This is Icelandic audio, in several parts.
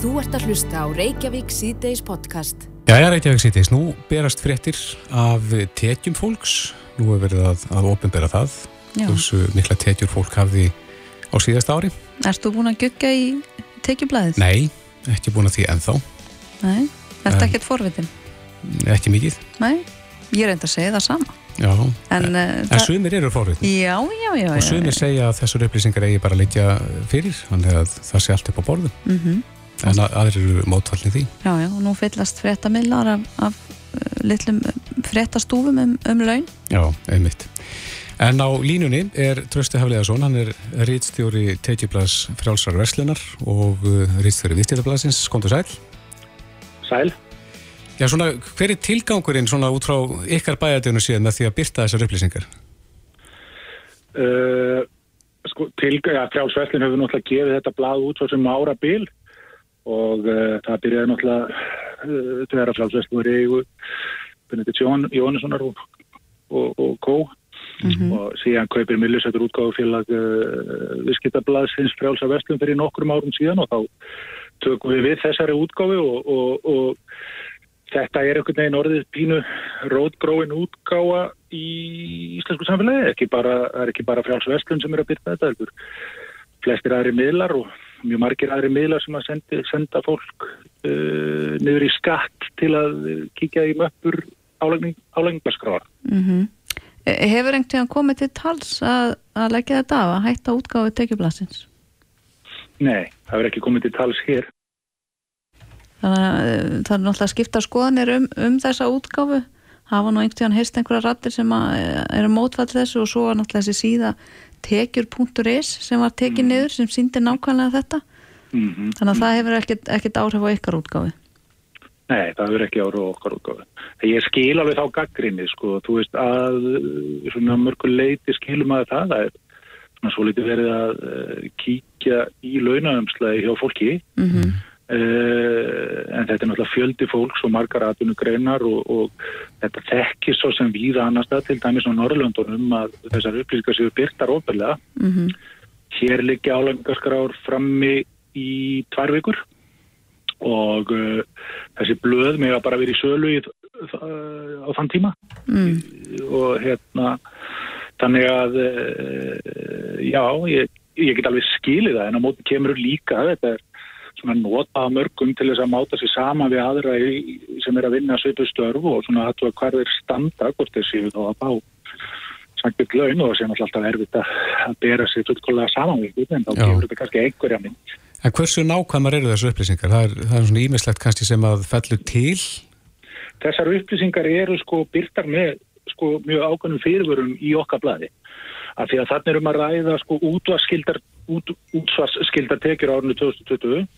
Þú ert að hlusta á Reykjavík síðdeis podcast. Jæja, Reykjavík síðdeis. Nú berast fréttir af tekjum fólks. Nú er verið að, að ofinbera það. Þessu mikla tekjur fólk hafði á síðast ári. Erst þú búin að gögga í tekjublaðið? Nei, ekki búin að því ennþá. Nei, ertu ekkert forvitin? Ekki mikið. Nei, ég er enda að segja það sama. Já, En, en, en það- sumir eru forvitin. Já, já, já. Og sumir segja að þessar upplýsingar eigi bara að leikja fyrir, þannig að það sé allt upp á borðum. Mm En að, aðrir eru mótfallin því. Já, já, og nú fyllast fréttamillar af, af uh, litlum fréttastúfum um, um laun. Já, einmitt. En á línunni er Trösti Hafleðarsson, hann er rítstjóri Tekjublaðs frjálsar verslunar og uh, rítstjóri Vistildablaðsins. Komdu sæl. Sæl. Já, svona, hver er tilgangurinn svona út frá ykkar bæjadöfnu síðan með því að byrta þessar upplýsingar? Uh, sko, til, ja, frjálsveslin hefur náttúrulega gefið þetta blað út svo sem ára bil og uh, það byrjaði náttúrulega uh, þegar að í eigu Benedikt Jón, Jónessonar og, og, og Kó og síðan kaupir Millisættur útgáðufélag uh, viðskiptablaðsins frjálsa vestlum fyrir nokkrum árum síðan og þá tökum við við þessari útgáfu og, og, og þetta er einhvern veginn orðið pínu rótgróin útgáfa í íslensku samfélagi, ekki bara, ekki bara frjáls vestlun sem er að byrja þetta, flestir aðri miðlar og mjög margir aðri miðlar sem að sendi, senda fólk uh, niður í skatt til að kíkja í möppur álægningarskráar. Mm Hefur einhvern tíðan komið til tals að, að leggja þetta af að hætta útgáfi tekjublaðsins? Nei, það verður ekki komið til tals hér. Þannig að uh, það er náttúrulega skipta skoðanir um, um þessa útgáfu. Hafa nú einhvern tíðan heyrst einhverja rattir sem að, uh, eru mótfall þessu og svo var náttúrulega þessi síða tekjur.is sem var tekið niður sem síndi nákvæmlega þetta. Mm Þannig að það hefur ekkert, ekkert áhrif á ykkar útgáfi. Nei, það verður ekki ára okkar útgáfi. Ég skil alveg þá gaggrinni, sko, þú veist að svona mörgur leiti skilum að það, það er svona svo litið verið að uh, kíkja í launaumslæði hjá fólki Mm -hmm. Uh, en þetta er náttúrulega fjöldi fólks og margar atvinnugreinar og, og þetta þekkir svo sem víða annars það til dæmis á Norrlöndunum að þessar upplýsingar séu byrtar ofbelega. Mm Hér liggja álægingarskrár frammi í tvær vikur og uh, þessi blöð með að bara vera í sölu í, uh, á þann tíma mm. og hérna þannig að uh, já, ég, ég get alveg skilið það en á móti kemur líka þetta er svona nota að mörgum til þess að máta sér sama við aðra í, sem er að vinna svipu störfu og svona að þú að hvar þeir standa hvort þeir séu þá að bá sannkjöld laun og það sé náttúrulega alltaf erfitt að, bera sér fullkólega saman við einhvern, en þá gefur þetta kannski einhverja mynd En hversu nákvæmar eru þessu upplýsingar? Það er, það er svona ímislegt kannski sem að fellur til. þessar upplýsingar eru sko byrtar með sko mjög ákveðnum fyrirvörum í okkar blaði. Af því að þannig erum að ræða sko útvarskildar, út, tekjur árinu 2020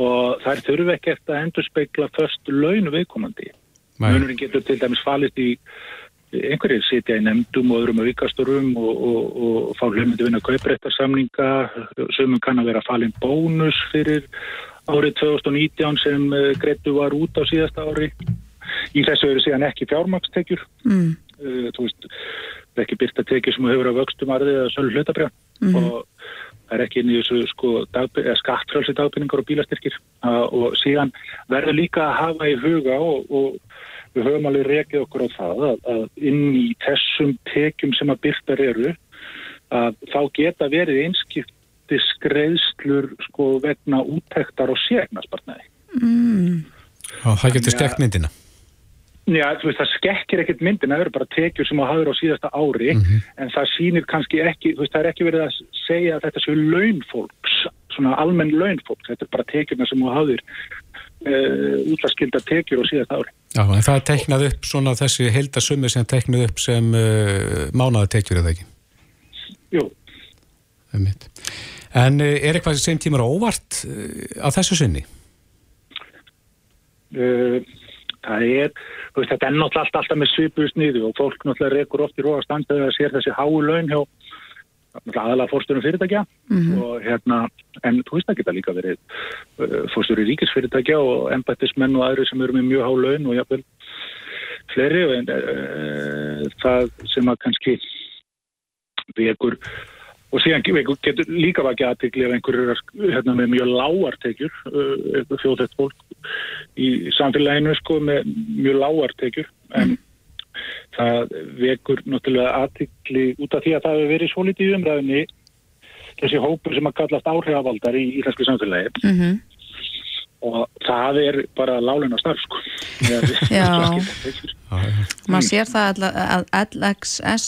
og þær þurfu ekki eftir að endur speikla först laun viðkomandi. Nei. Munurinn getur til dæmis falist í einhverjir sitja í nefndum og öðrum aukasturum og, og, og fá hlumindi vinna kauprættarsamninga, sömum kann að vera falin bónus fyrir árið 2019 sem greittu var út á síðasta ári. Í þessu eru síðan ekki fjármakstekjur, Mm. uh, þú veist, ekki byrta tekjur sem hefur að vöxtum arðið eða sölu hlutabrjá og það er ekki inn í þessu sko, skattfrælsi dagbynningar og bílastyrkir uh, og síðan verður líka að hafa í huga og, og við höfum alveg rekið okkur á það að, að inn í þessum tekjum sem að byrtar eru að þá geta verið einskiptis greiðslur sko vegna úttektar og ségnaspartnaði. Mm. Það getur Já. Já, veist, það skekkir ekkert myndin, það eru bara tekjur sem að hafa á síðasta ári, en það sýnir kannski ekki, þú veist, það er ekki verið að segja að þetta séu launfólks, svona almenn launfólks, þetta er bara tekjurna sem að hafa uh, útlaskilda tekjur á síðasta ári. Já, en það er teiknað upp svona þessi heildasummi sem er teiknað upp sem uh, mánaðatekjur eða ekki. Jú, Einmitt. En uh, er eitthvað sem tímar á óvart uh, á þessu sinni? uh, það er, þú veist, þetta er náttúrulega allt, alltaf með svipuðu sniðu og fólk náttúrulega rekur oft í róa standið að sér þessi háu laun hjá aðalega fórstörum fyrirtækja og hérna, en þú veist það geta líka verið uh, fórstöru ríkisfyrirtækja og embættismenn og aðri sem eru með mjög há laun og jafnvel fleiri en uh, það sem að kannski vekur og síðan getur líka vakið aðtikli ef einhverju er hérna, með mjög lágartekjur uh, þjóðþett fólk í samfélaginu sko með mjög lágartekjur en það vekur náttúrulega aðtikli út af því að það hefur verið svo litið umræðinni þessi hópur sem að kallast áhrifavaldar í íslensku samfélagi. Mm -hmm. og það er bara láleina starf sko Já. Maður sér það að LXS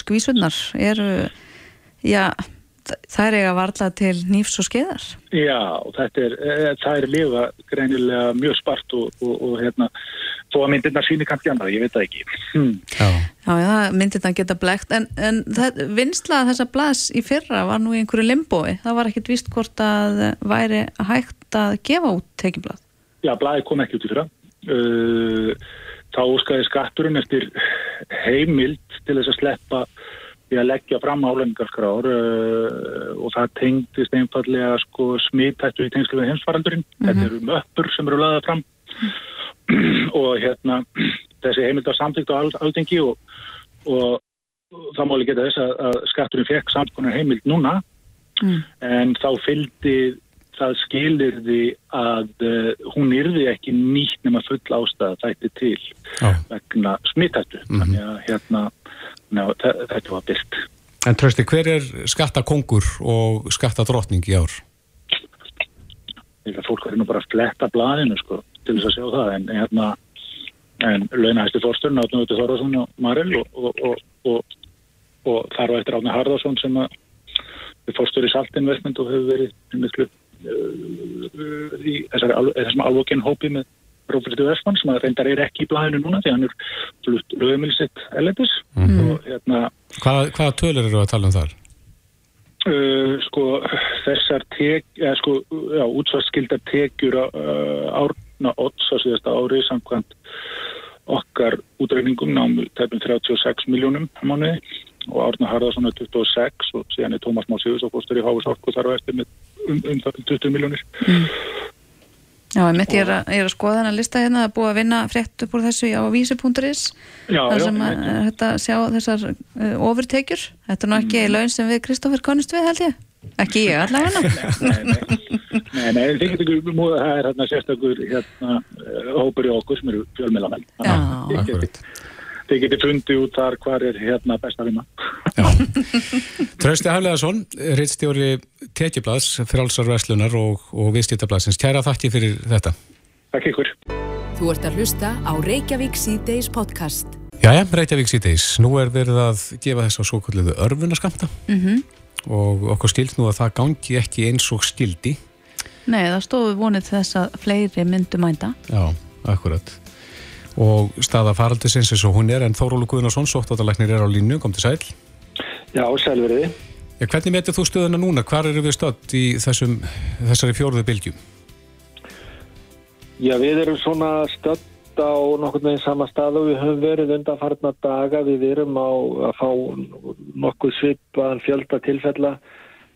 skvísunar eru já, það er eiga varla til nýfs og skeiðar. Já, þetta er, e, það er lifa greinilega mjög spart og, og, og hérna, þó að myndirna síni kannski annað, ég veit það ekki. Hmm. Já, já, já myndirna geta blegt en, en vinslað þessa blas í fyrra var nú í einhverju limbói. Það var ekkit vist hvort að væri hægt að gefa út tekiblað Já, blaði kom ekki út í fyrra. Uh, þá óskaði skatturinn eftir heimild til þess að sleppa í að leggja fram álengarskrár uh, og það tengdist einfallega sko, smittættu í tengslu við heimsvaraldurinn. Mm -hmm. Þetta eru möppur sem eru laðað fram og hérna þessi heimild var samtíkt á alþengi og, og, það máli geta þess að, skatturinn fekk samskonar heimild núna mm. en þá fylgdi það skilir því að uh, hún yrði ekki nýtt nema full ástæða þætti til oh. vegna smittættu. Mm -hmm. Þannig að hérna Ná, þetta var byrkt. En trösti, hver er skattakongur og skattadrottning í ár? Fólk verður nú bara að fletta blæðinu sko, til þess að sjá það en, hérna, en launahæsti fórsturinn áttum við til Þorðarsson og Maril og, og, og, og þar var eftir Átni Harðarsson sem að við fórstur í Saltinvestment og hefur verið miklu í þessum alvokinn hópi með Róberti Vestmann sem að reyndar er ekki í blæðinu núna því hann er flutt lögumilsitt elendis mm. hérna Hvað, hvaða tölur eru að tala um þar? Uh, sko þessar tek, eða sko já, útsvarskildar tekjur uh, árna odds á síðasta ári samkvæmt okkar útreikningum námu tefnum 36 miljónum mánuði og Árna Harðarsson er 26 og síðan er Tómas Másiðus og fórstur í Háfus Orku þar á eftir með um, um 20 miljónir mm. Já, ég mitt ég er að, ég er að skoða þennan lista hérna að búa að vinna frétt upp úr þessu á vísi.is þar sem að þetta sjá þessar uh, ofurtekjur. Þetta er nú ekki mm. laun sem við Kristófur konust við held ég. Ekki ég allavega Nei, nei, þið getur ekki múið að það er hérna sérstakur hérna uh, hópur í okkur sem eru fjölmjölamenn Já, akkurat þið getur fundið út þar hvað er hérna best að vinna. Trausti Hafleðarsson, reittstjóri Tekjiblads, frálsarvæslunar og, og viðstýttabladsins. Kæra þakki fyrir þetta. Takk ykkur. Þú ert að hlusta á Reykjavík C-Days podcast. Jæja, Reykjavík C-Days. Nú er verið að gefa þess að svo kalliðu örfunaskamta mm -hmm. og okkur stilt nú að það gangi ekki eins og stildi. Nei, það stofu vonið þess að fleiri myndu mænda. Já, akkurat og staða faraldisins eins og hún er en Þórólu Guðnarsson, sóttáttalæknir er á línu, kom til sæl. Já, sælveriði ja, Hvernig metur þú stöðuna núna? Hvar eru við stödd í þessum, þessari fjóruðu bylgjum? Já, við erum svona stödd á nokkur með sama stað og við höfum verið undan farna daga, við erum á að fá nokkuð svipaðan fjölda tilfella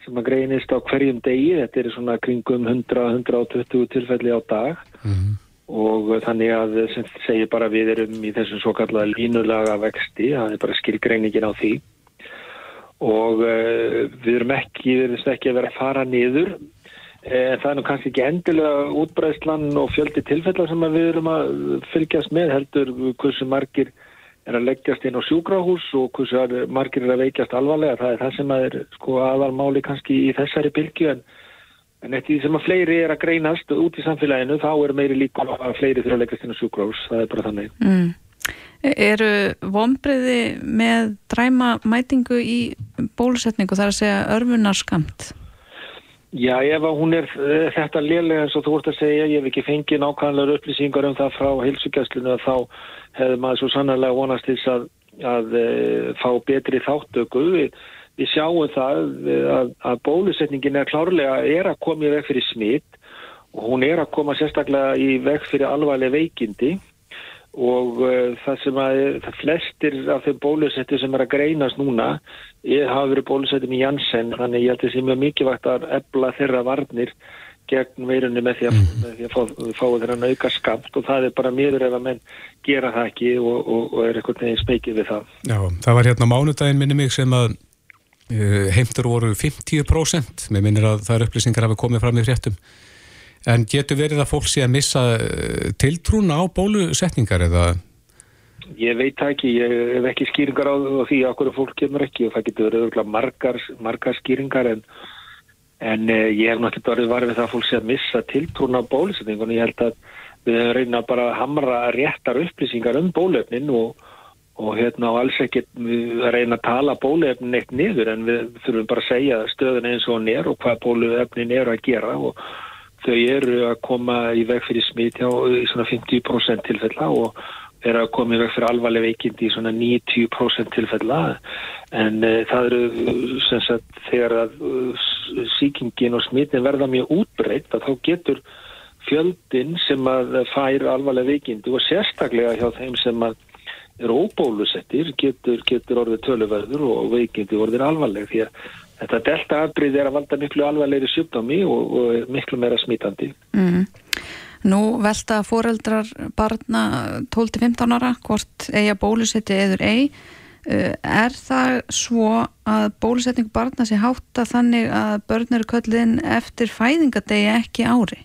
sem að greinist á hverjum degi, þetta er svona kringum 100-120 tilfelli á dag. Mm -hmm og þannig að sem segir bara við erum í þessum svo kallega línulaga vexti, það er bara skilgreiningin á því. Og uh, við erum ekki, við erum ekki að vera að fara niður. En það er nú kannski ekki endilega útbreyslan og fjöldi tilfellar sem við erum að fylgjast með heldur hversu margir er að leggjast inn á sjúkrahús og hversu margir er að veikjast alvarlega, það er það sem er sko aðalmáli kannski í þessari bylgu en En eftir því sem að fleiri er að greinast út í samfélaginu þá er meiri líka að fleiri þurfa að leggast inn á sjúkrós, það er bara þannig. Mm. Eru vonbreiði með dræma mætingu í bólusetningu þar að segja örfunarskamt? Já, ef hún er eh, þetta lélega eins og þú vart að segja, ég hef ekki fengið nákvæmlega upplýsingar um það frá heilsugjastlinu að þá hefði maður svo sannarlega vonast til að, að, að eh, fá betri þáttöku við við sjáum það að, að bólusetningin er klárlega er að koma í veg fyrir smitt og hún er að koma sérstaklega í veg fyrir alvarlega veikindi og uh, það sem að það flestir af þeim bólusettir sem er að greinast núna er, hafa verið bólusettum í Janssen þannig ég held að það sé mjög mikilvægt að ebla þeirra varnir gegn veirunni með því að, mm. með því að fá, fá þeirra nauka skamt og það er bara miður ef að menn gera það ekki og, og, og er eitthvað smekið við það. Já, það var hérna mánudaginn minni mig sem að heimtur voru 50% með minnir að það er upplýsingar hafi komið fram í fréttum en getur verið að fólk sé að missa uh, tiltrúna á bólusetningar eða Ég veit ekki, ég hef ekki skýringar á því að okkur fólk kemur ekki og það getur verið margar, margar skýringar en, en eh, ég hef náttúrulega verið varfið það að fólk sé að missa tiltrúna á bólusetningun. Ég held að við höfum reynað bara að hamra réttar upplýsingar um bólefnin og, og hérna á alls ekki að reyna að tala bólefnin eitt niður en við þurfum bara að segja stöðun eins og er og hvað bólefnin er að gera. Og þau eru að koma í veg fyrir smít hjá í svona 50% tilfella og er að koma í veg fyrir alvarlega veikindi í svona 90% tilfella. En uh, það eru sem sagt þegar að uh, síkingin og smitin verða mjög útbreytt að þá getur fjöldin sem að fær alvarlega veikindi og sérstaklega hjá þeim sem að eru óbólusettir getur, getur orðið töluverður og veikindi orðið alvarlega því að þetta delta afbrið er að valda miklu alvarlegri sjúkdómi og, og miklu meira smítandi mm. Nú velta foreldrar barna 12-15 ára hvort eiga bólusetti eður ei uh, er það svo að bólusetning barna sé hátta þannig að börn eru köllin eftir fæðingadegi ekki ári?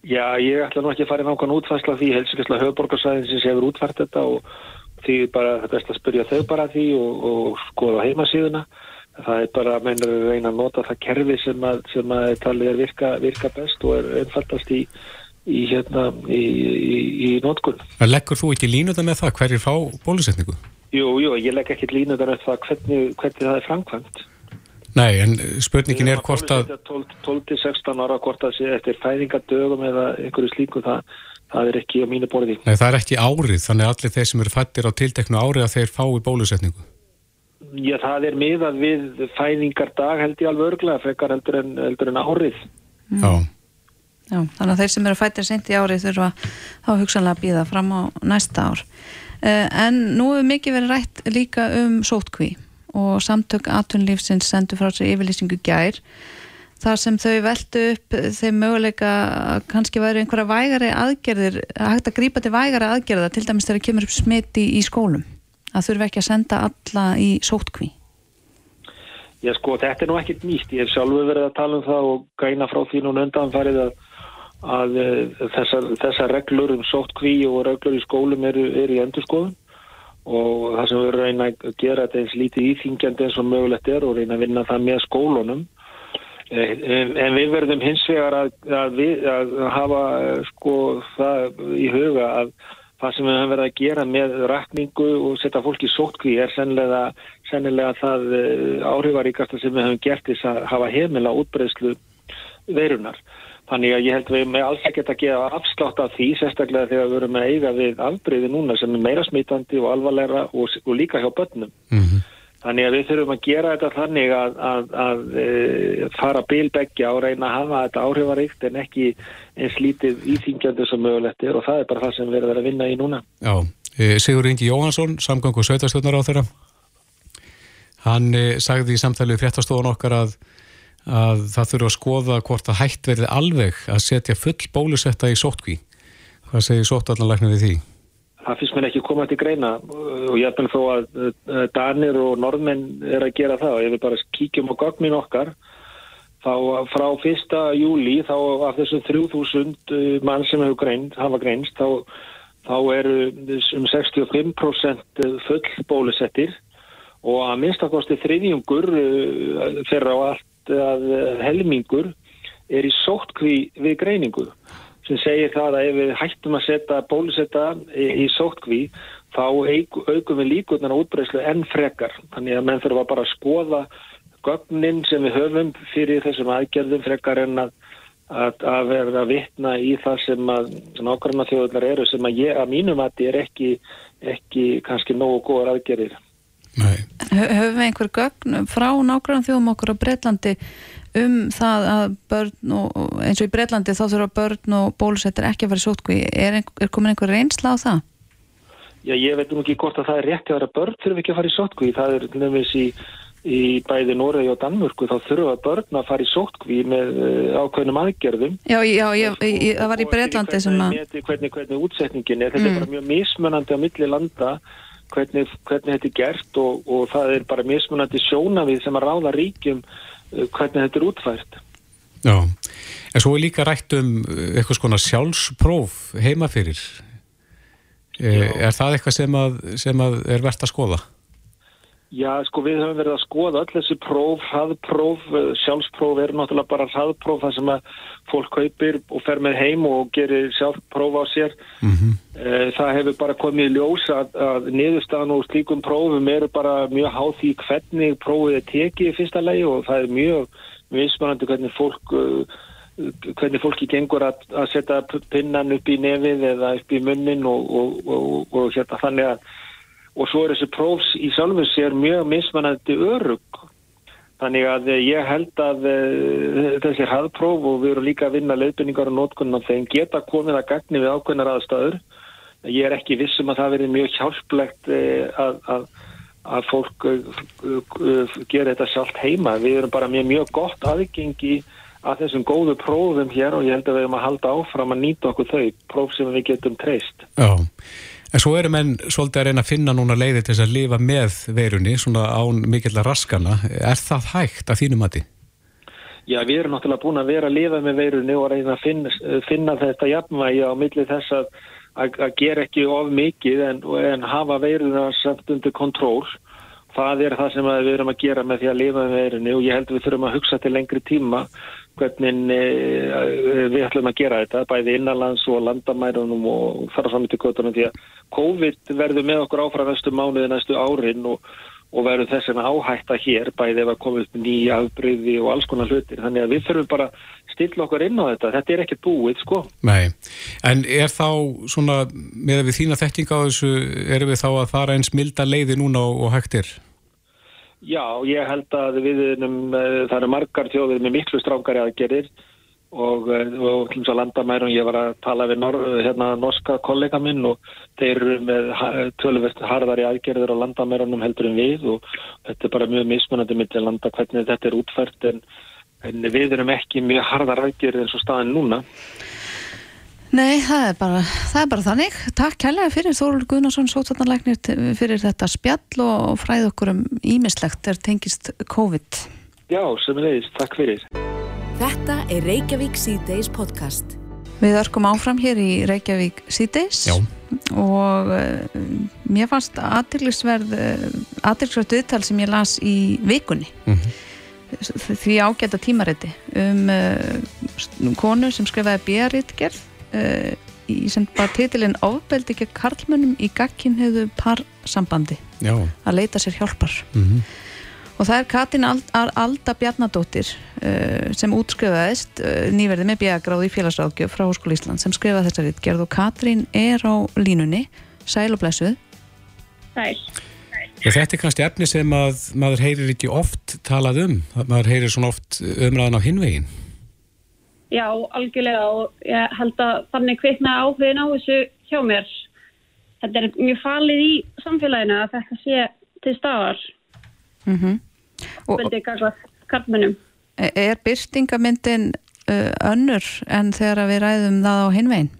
Já, ég ætla nú ekki að fara í nákvæm útfærsla því helsikessla höfuborgarsæðinsins hefur útfært þetta og því bara þetta er best að spyrja þau bara því og, og skoða heimasíðuna það er bara mennur að reyna að nota það kerfi sem að, sem að talið er virka, virka best og er einfaldast í, í, hérna, í, í, í nótkunn. Leggur þú ekki línuða með það hverjir fá bólusetningu? Jú, jú, ég legg ekki línuða með það hvernig, hvernig það er framkvæmt. Nei, en spurningin er hvort að... 12-16 ára hvort að sé eftir fæðingadögum eða einhverju slíku það, það er ekki á mínu borði. Nei, það er ekki árið, þannig að allir þeir sem eru fættir á tilteknu árið að þeir fái bólusetningu. Já, það er miðað við fæðingardag held ég alveg örglega, frekar heldur en, heldur en árið. Mm. Já. Já, þannig að þeir sem eru fættir sent í árið þurfa þá hugsanlega að býða fram á næsta ár. Uh, en nú hefur mikið verið rætt líka um sótkví og samtök atunlífsins sendur frá sér yfirlýsingu gær þar sem þau veldu upp þeim möguleika kannski væri einhverja vægari aðgerðir, hægt að grípa til vægari aðgerða til dæmis þegar kemur upp smiti í skólum að þurfa ekki að senda alla í sótkví? Já sko, þetta er nú ekkit nýtt. Ég hef sjálfur verið að tala um það og gæna frá því núna undanfarið að, að eh, þessar, þessar reglur um sótkví og reglur í skólum eru, eru í endurskoðun og það sem við reyna að gera þetta eins lítið íþingjandi eins og mögulegt er og reyna að vinna það með skólunum. Eh, en við verðum hins vegar að, að, að hafa sko það í huga að það sem við höfum verið að gera með rækningu og setja fólk í sótkví er sennilega, sennilega það eh, áhrifaríkasta sem við höfum gert þess að hafa heimila útbreyslu veirunar. Þannig að ég held við með alls ekkert að gefa afslátt af því, sérstaklega þegar við verum að eiga við afbreyði núna sem er meira smítandi og alvarlegra og, og líka hjá börnum. Mm -hmm. Þannig að við þurfum að gera þetta þannig að, að, að e, fara bilbeggja og reyna að hafa þetta áhrifaríkt en ekki eins lítið íþingjandi sem mögulegt er og það er bara það sem við erum að vinna í núna. Já, e, Sigur Ingi Jóhansson, samgang og sveitarstjórnar á þeirra. Hann e, sagði í samtalið fréttastofun okkar að, að það þurfa að skoða hvort að hætt verði alveg að setja full bólusetta í sótkví. Hvað segir sóttallanlæknir við því? það finnst mér ekki koma til greina og ég er bara þó að Danir og Norðmenn er að gera það og ég vil bara kíkjum á gögnin okkar þá frá fyrsta júli þá af þessum 3000 uh, mann sem greinst, hafa greinst þá, þá eru um 65% full bólusettir og að minnstakosti þriðjungur fyrir uh, á allt að helmingur er í sóttkví við greiningu sem segir það að ef við hættum að setja bólusetta í, í sótkví þá aukum við líkurnar á útbreyslu enn frekar. Þannig að menn þurfa bara að skoða gögnin sem við höfum fyrir þessum aðgerðum frekar en að, að, að verða að vitna í það sem að nákvæmna þjóðunar eru sem að ég að mínum að þetta er ekki, ekki kannski nógu góðar aðgerðir. Höfum við einhver gögn frá nákvæmna þjóðum okkur á Breitlandi um það að börn og eins og í Breitlandi þá þurfa börn og bólusettir ekki að fara í sótkví er, er komin einhver reynsla á það? Já, ég veit nú ekki hvort að það er rétti að vera börn þurfa ekki að fara í sótkví það er nefnist í, í bæði Noregi og Danmörku þá þurfa börn að fara í sótkví með uh, ákveðnum aðgerðum. Já, já, ég, ég, það var í Breitlandi sem að hvernig, hvernig útsetningin er, þetta mm. er bara mjög mismunandi á milli landa hvernig, hvernig þetta er gert og, og það er bara mismunandi sjónavið sem að ráða ríkjum uh, hvernig þetta er útfært. Já, en svo er líka rætt um eitthvað svona sjálfspróf heima fyrir. Já. Er það eitthvað sem, að, sem að er verðt að skoða? Já, sko við höfum verið að skoða öll þessi próf, hraðpróf, eh, sjálfspróf er náttúrulega bara hraðpróf þar sem að fólk kaupir og fer með heim og gerir sjálfpróf á sér. Mm -hmm. Það hefur bara komið í ljós að, að niðurstaðan og slíkum prófum eru bara mjög háð því hvernig prófið er tekið í fyrsta legi og það er mjög mismunandi hvernig fólk, eh, hvernig fólki gengur að, að setja pinnan upp í nefið eða upp í munnin og, og, og, og hérna þannig að og svo er þessi prófs í sjálfum sér mjög mismanandi örug þannig að ég held að uh, þessi hraðpróf og við erum líka að vinna leiðbynningar og nótkunnan þeim geta komið að gagni við ákveðnar aðstæður. Ég er ekki vissum að það verið mjög hjálplegt uh, að, að, að fólk gera þetta sjálft heima. Við erum bara með mjög gott aðgengi að þessum góðu prófum hér og ég held að við erum að halda áfram að nýta okkur þau próf sem við getum treyst. Já En svo eru menn svolítið að reyna að finna núna leiði til þess að lifa með veirunni, svona án mikill að raskana. Er það hægt að þínum að því? Já, við erum náttúrulega búin að vera að lifa með veirunni og reyna að finna, finna þetta jafnvægi á millið þess að, að, að gera ekki of mikið en, en hafa veiruna samt undir kontról. Það er það sem við erum að gera með því að lifa með veirunni og ég held að við þurfum að hugsa til lengri tíma hvernig eh, við ætlum að gera þetta, bæði innanlands og landamærunum og fara fram til kvötunum því að COVID verður með okkur áfram næstu mánuði, næstu árin og, og verður þess að áhætta hér bæði ef að koma upp nýja afbreyði og alls konar hlutir. Þannig að við þurfum bara að stilla okkur inn á þetta. Þetta er ekki búið, sko. Nei, en er þá svona, með við þína þekking á þessu, erum við þá að fara eins milda leiði núna og hægtir? Já, ég held að við erum, eh, það eru margar þjóðir með miklu strángari aðgerir og, eh, og hljóms að landamærum, ég var að tala við nor, hérna, norska kollega minn og þeir eru með töluvert harðari aðgerðir á landamærunum heldur en við og þetta er bara mjög mismunandi með til landa hvernig þetta er útfært en, en við erum ekki mjög harðar aðgerðir eins og staðin núna. Nei, það er bara, það er bara þannig. Takk kærlega fyrir Þórul Guðnarsson, sótarnarleiknir fyrir þetta spjall og fræð okkur um ímislegt er tengist COVID. Já, sem leiðist. Takk fyrir. Þetta er Reykjavík C-Days podcast. Við örkum áfram hér í Reykjavík C-Days og uh, mér fannst aðtillisverð uh, aðtillisverð viðtal sem ég las í vikunni. Mm -hmm því ágæta tímarétti um uh, konu sem skrifaði björritgerð uh, í sem bara titilinn ofbeldi ekki karlmönnum í gagkinniðu parsambandi. Já. að leita sér hjálpar. Mm -hmm. og það er Katin Alda Bjarnadóttir uh, sem útskrifaðist uh, nýverði með bjagráð í félagsráðgjöf frá Hóskóli Ísland sem skrifaði þessari ritgerð. Og Katrín er á línunni. Sæl og blessuð. Sæl. Ég, þetta er kannski efni sem að maður heyrir ekki oft talað um, maður heyrir svona oft umræðan á hinvegin Já, algjörlega og ég held að þannig kveikna áhugin á þessu hjá mér. Þetta er mjög falið í samfélaginu að þetta sé til staðar. Mm -hmm. Veldið gagvað kartmennum. E, er byrstingamyndin önnur en þegar við ræðum það á hinvegin?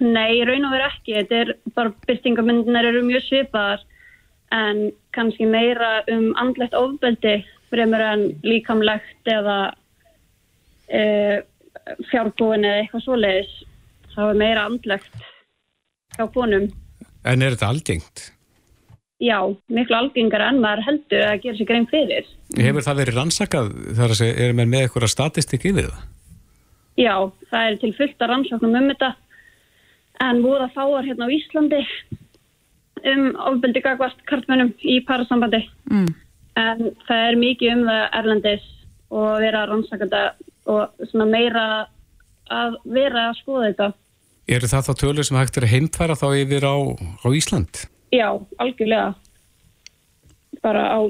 Nei, raun og verið ekki. Þetta er bara byrstingamyndinar eru mjög svipaðar en kannski meira um andlegt ofbeldi fremur en líkamlegt eða uh, fjárbúin eða eitthvað svoleiðis það var meira andlegt á konum En er þetta algengt? Já, miklu algengar en maður heldur að gera sér grein fyrir Hefur það verið rannsakað þar að segja, er maður með eitthvað statistik yfir það? Já, það er til fullta rannsóknum um þetta en voða fáar hérna á Íslandi um ofbeldi gagvast kartmennum í parasambandi mm. en það er mikið um það erlendis og vera rannsakanda og svona meira að vera að skoða þetta. Er það þá tölur sem hægt er að heimtfæra þá yfir á, á Ísland? Já, algjörlega. Bara á,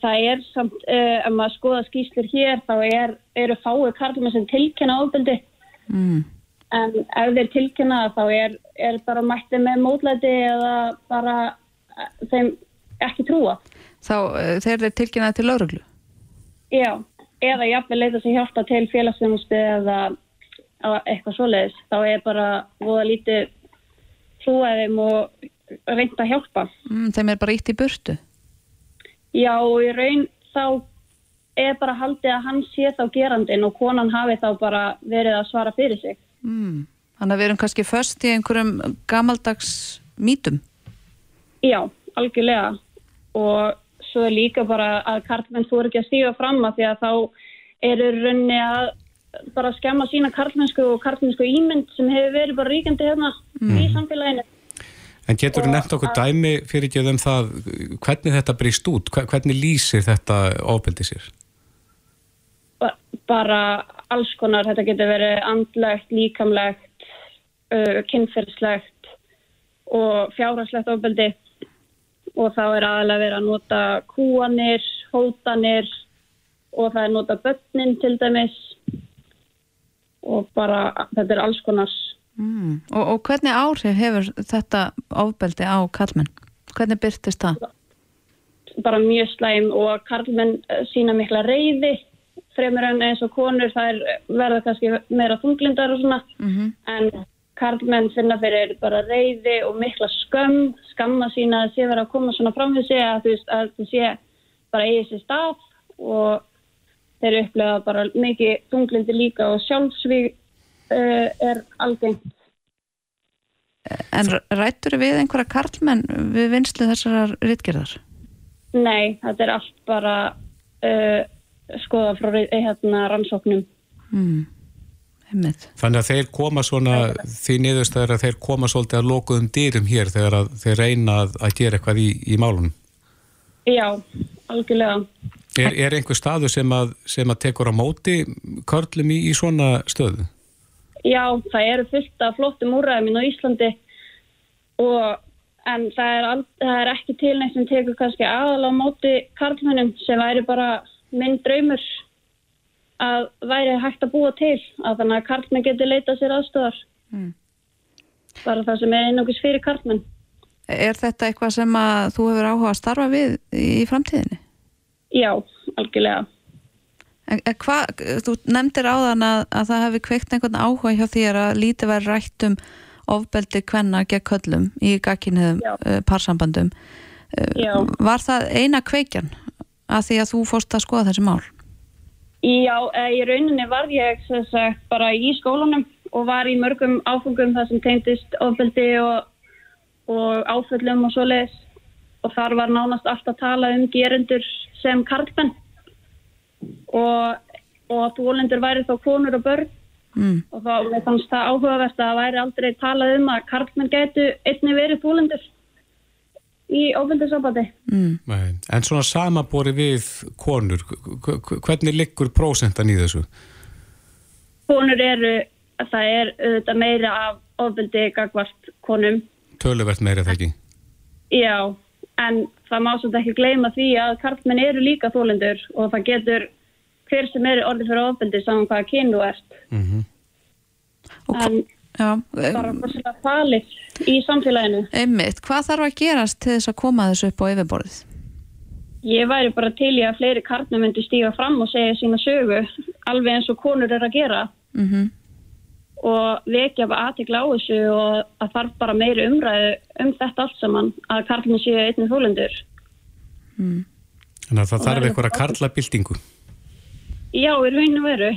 það er samt, uh, ef maður skoða skýslir hér, þá er, eru fáið karlum sem tilkynna ofbeldi. Mm. En ef þeir tilkynna þá er, er bara mættið með mótlæti eða bara eh, þeim ekki trúa. Þá uh, þeir eru tilkynnaði til lauruglu? Já eða jafnveg leita sér hjálpa til félagsfjónustu eða eitthvað svoleiðis þá er bara voða lítið þeim og reynda að hjálpa. Mm, þeim er bara ítt í burtu. Já, og í raun þá er bara haldið að hann sé þá gerandin og konan hafi þá bara verið að svara fyrir sig. Mm. Þannig að við erum kannski först í einhverjum gamaldags mítum. Já, algjörlega og svo er líka bara að karlmenn þú eru ekki að stíga fram að því að þá eru raunni að bara skemma sína karlmennsku og karlmennsku ímynd sem hefur verið bara ríkjandi hérna mm. í samfélaginu. En getur þú nefnt okkur dæmi fyrir ekki um það hvernig þetta breyst út? Hvernig lýsir þetta ofbeldi sér? Bara alls konar. Þetta getur verið andlegt, líkamlegt, uh, kynferðslegt og fjárhagslegt ofbeldi og þá er aðalega verið að nota kúanir, hótanir og það er nota börnin til dæmis og bara þetta er alls konars. Mm. Og, og hvernig áhrif hefur þetta ofbeldi á karlmenn? Hvernig byrtist það? Bara mjög slæm og karlmenn eh, sína mikla reyði fremur en eins og konur það er verða kannski meira þunglindar og svona mm -hmm. en karlmenn finna fyrir bara reyði og mikla skömm, skamma sína að sé verið að koma svona fram við sig að þú veist að þú sé bara eigið sér stað og þeir upplega bara mikið þunglindi líka og sjálfsvík uh, er algengt. En rættur við einhverja karlmenn við vinslu þessar rittgerðar? Nei, þetta er allt bara uh, skoða frá hérna, rannsóknum. Mm. Þannig að þeir koma svona, því niðurstæður að þeir koma svolítið að lokuðum dýrum hér þegar að þeir reyna að, að gera eitthvað í, í málunum? Já, algjörlega. Er, er einhver staðu sem að, sem að tekur á móti körlum í, í svona stöðu? Já, það eru fullt af flottum úræðum á Íslandi og en það er, all, það er ekki til neitt sem tekur kannski aðal á móti karlmennum sem væri bara minn draumur að væri hægt að búa til að þannig að karlmenn geti leita sér aðstöðar mm. bara það sem er einogis fyrir karlmenn Er þetta eitthvað sem að þú hefur áhuga að starfa við í framtíðinni? Já, algjörlega En, en hvað, þú nefndir á þann að, að það hefði kveikt einhvern áhuga hjá þér að lítið væri rætt um ofbeldi hvenna gegn köllum í gagginniðum uh, parsambandum. Uh, var það eina kveikjan að því að þú fórst að skoða þessi mál? Já, í rauninni var ég sagt, bara í skólanum og var í mörgum áfengum þar sem tegndist ofbeldi og, og áföllum og svo leiðis og þar var nánast allt að tala um gerundur sem karlmenn. Og, og að þólendur væri þá konur og börn. Mm. og þá fannst það áhugavert að það væri aldrei talað um að karlmenn gætu einni verið þólendur í ofbildisopati. Mm. En svona samabori við konur, hvernig liggur prósentan í þessu? Konur eru, það er auðvitað meira af ofbildi gagvart konum. Töluvert meira það ekki? Já, en það má svolítið ekki gleyma því að karlmenn eru líka þólendur og það getur hver sem eru orðið fyrir ofbildi saman hvaða kynu ert mm -hmm. en Já, bara rosalega falið í samfélaginu einmitt, hvað þarf að gerast til þess að koma þessu upp á yfirborðið? Ég væri bara til í að fleiri kartnum myndi stíga fram og segja sína sögu alveg eins og konur er að gera mm -hmm. og vekja bara aðtikla á þessu og að þarf bara meiri umræðu um þetta allt saman að karlinn séu einnig fólundur mm. Þannig að það þarf eitthvað að karla bildingu Já, í rauninu veru.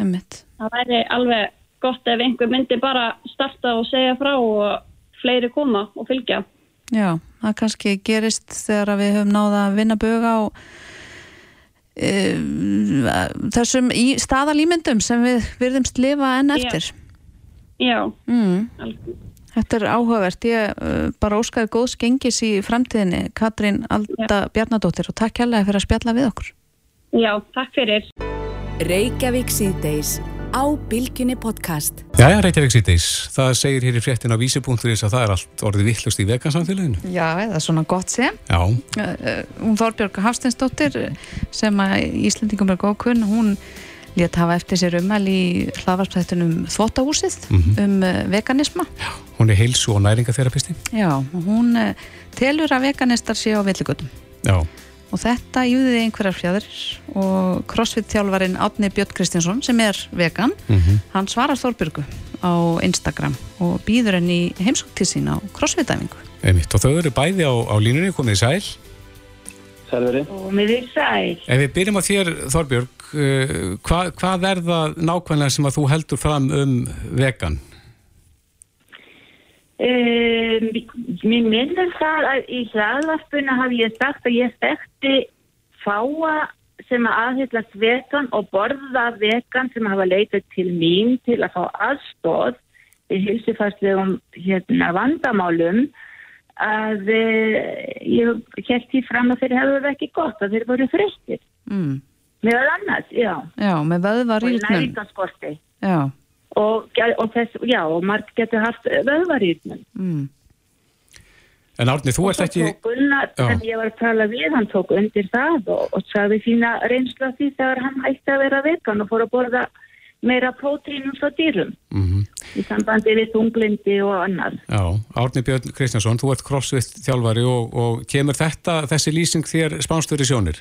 Einmitt. Það væri alveg gott ef einhver myndi bara starta og segja frá og fleiri koma og fylgja. Já, það kannski gerist þegar við höfum náða að vinna böga á e, þessum staðalýmyndum sem við virðumst lifa enn eftir. Já. Mm. Þetta er áhugavert. Ég uh, bara óskaði góðs gengis í framtíðinni Katrín Alda Já. Bjarnadóttir og takk kærlega fyrir að spjalla við okkur. Já, takk fyrir. Á Bilginni podcast. Jæja, Reykjavík síðdeis. Það segir hér í fréttin á vísi.is að það er allt orðið vittlust í vegansamfélaginu. Já, það er svona gott sem. Já. Hún Þorbjörg Hafsteinsdóttir sem að Íslandingum er góðkunn, hún létt hafa eftir sér umæl í hlaðvarspættunum Þvótahúsið mm -hmm. um veganisma. Já, hún er heilsu og næringatherapisti. Já, hún telur að veganistar sé á villigutum. Já og þetta júðiði einhverjar fjæður og crossfit þjálfarin Átni Björn Kristinsson sem er vegan, mm -hmm. hann svarar Þórbyrgu á Instagram og býður henni heimsótt til sín á crossfit-dæfingu. Einmitt, og þau eru bæði á, á línunni, komið í sæl. Sælveri. Og með því sæl. Ef við byrjum á þér, Þorbjörg, uh, hva, hvað er það nákvæmlega sem að þú heldur fram um vegan? Um, mér minnir það að í hlaðvarpuna hafi ég sagt að ég þekkti fáa sem að aðhyllast vegan og borða vegan sem hafa leitað til mín til að fá aðstóð í hilsufarslegum hérna, vandamálum að uh, ég held því fram að þeir hefur ekki gott að þeir voru fristir Mm. meðal annars, já Já, með og vöðvarýrnum. næringaskorti Já, og, og þess, já, og marg getur haft vöðvarýrnum mm. En Árni, þú ert ekki... Gunnar, þegar ég var að tala við hann tók undir það og, og sagði sína reynslu af því þegar hann hætti að vera vegan og fór að borða meira prótínum frá dýrum Mm í sambandi við þunglindi og annar. Já, Árni Björn Kristjánsson, þú ert crossfit þjálfari og, og kemur þetta, þessi lýsing þér spánstur í sjónir?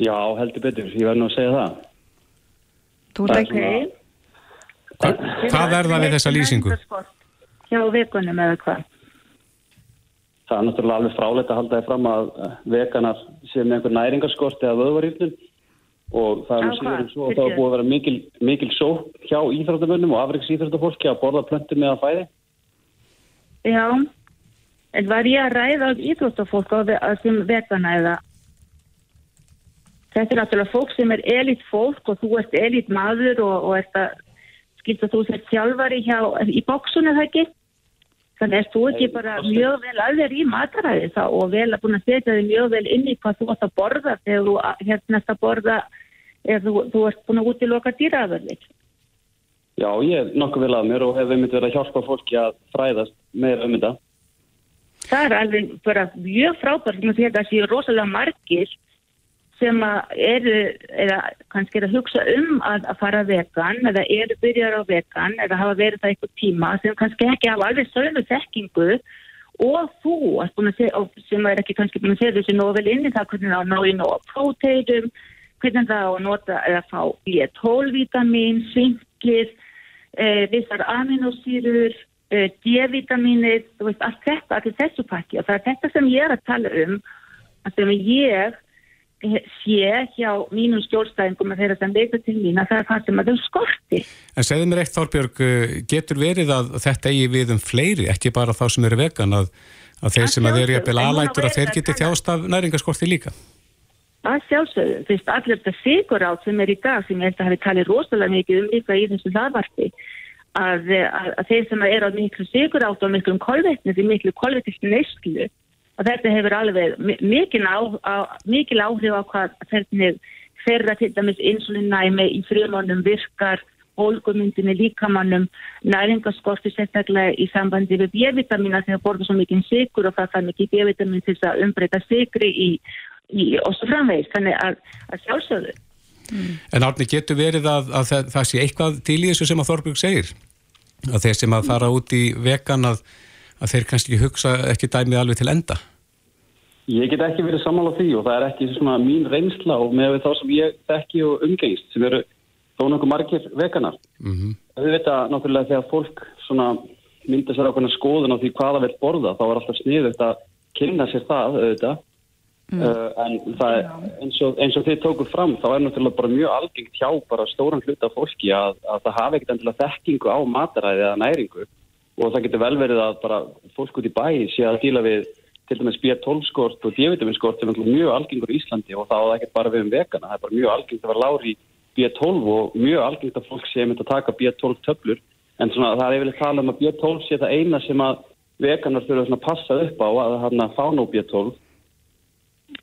Já, heldur betur, ég verð nú að segja það. Þú ert er ekki... Hva, hvað er það við þessa lýsingu? Hjá vegunum eða hvað? Það er náttúrulega alveg fráleitt að halda þið fram að eh, veganar sé með einhver næringarskort eða vöðvarýrnum og það er nú Á síður en svo að það er búið að vera mikil, mikil sók hjá íþróttamönnum og afriks íþróttafólki að borða plöntum með að fæði. Já, en var ég að ræða íþróttafólk á sem vegana eða þetta er náttúrulega fólk sem er elít fólk og þú ert elít maður og, og ert að skilt að þú sett sjálfari hjá, í bóksunni það ekki? Þannig er þú ekki bara mjög vel alveg í mataræði þá og vel að búin að setja þig mjög vel inn í hvað þú átt að borða þegar þú hérna að borða eða þú, þú ert búin að útiloka dýraðverðir Já, ég er nokkuð vel að mér og hef einmitt verið að hjálpa fólki að fræðast meira um þetta. það er alveg bara mjög frábært því að það séu rosalega margir sem eru eða kannski er að hugsa um að, að fara vegan eða eru byrjar á vegan eða hafa verið það eitthvað tíma sem kannski ekki hafa alveg sögnu þekkingu og þú segja, sem er ekki kannski búin að segja þessi nóg vel inn í það hvernig það ná í nóg próteidum hvernig það á að nota eða fá B12-vitamin, svinkir eh, vissar aminosýrur eh, veist, allt þetta, allir þessu pakki. Og það er þetta sem ég er að tala um að sem ég sé hjá mínum skjólstæðingum að þeirra sem leita til mín að það er það sem að þau skorti. En segðu mér eitt Þorbjörg, uh, getur verið að þetta eigi við um fleiri, ekki bara þá sem eru vegan, að, að þeir Að sem að eru sjálfsögðu, jafnvel en núna alætur að þeir að geti þjást af næringaskorti líka? Það sjálfsögðu, veist, allir þetta sigur át sem er í dag sem ég held að hafi talið rosalega mikið um líka í þessu hlaðvarpi að, að, að þeir sem eru á miklu sigur át og miklum kolvetni, því miklu kolvetnistu neyslu og þetta hefur alveg mi- mikil, á, á, mikil áhrif á hvað hvernig þeirra til dæmis insulinnæmi í frumónum virkar bólgumyndinni líkamannum næringaskorti sérstaklega í sambandi við B-vitamina þegar borða svo mikið sigur og það þarf mikið B-vitamin til þess að umbreyta sigri í, í og svo framvegis þannig að, að sjálfsögðu En Árni, getur verið að, að það, það sé eitthvað til í þessu sem að Þorbjörg segir? Að þeir sem að fara út í vegan að, að þeir kannski hugsa ekki dæmið alveg til enda? Ég get ekki verið sammála því og það er ekki svona mín reynsla og með þá sem ég þekki og umgengst sem eru þó nokkuð margir veganar. Mm -hmm. Við veit að náttúrulega þegar fólk svona mynda sér ákveðna skoðun á því hvað það vil borða þá er alltaf sniðugt að kynna sér það auðvitað. Uh, en það er, eins, og, eins og þið tóku fram þá er náttúrulega bara mjög algengt hjá bara stóran hluta fólki að, að það hafi ekkert endilega þekkingu á mataræði eða næringu og það getur vel verið að bara fólk út í bæ sé að díla við til dæmis B12 skort og D-vitamin skort sem er mjög algengur í Íslandi og það á það ekkert bara við um vegana, það er bara mjög algengt að vera lári í B12 og mjög algengt að fólk sé mynd að taka B12 töflur. En svona það er yfirlega tala um að B12 sé það eina sem að veganar þurfa svona að passa upp á að hann að fá nú B12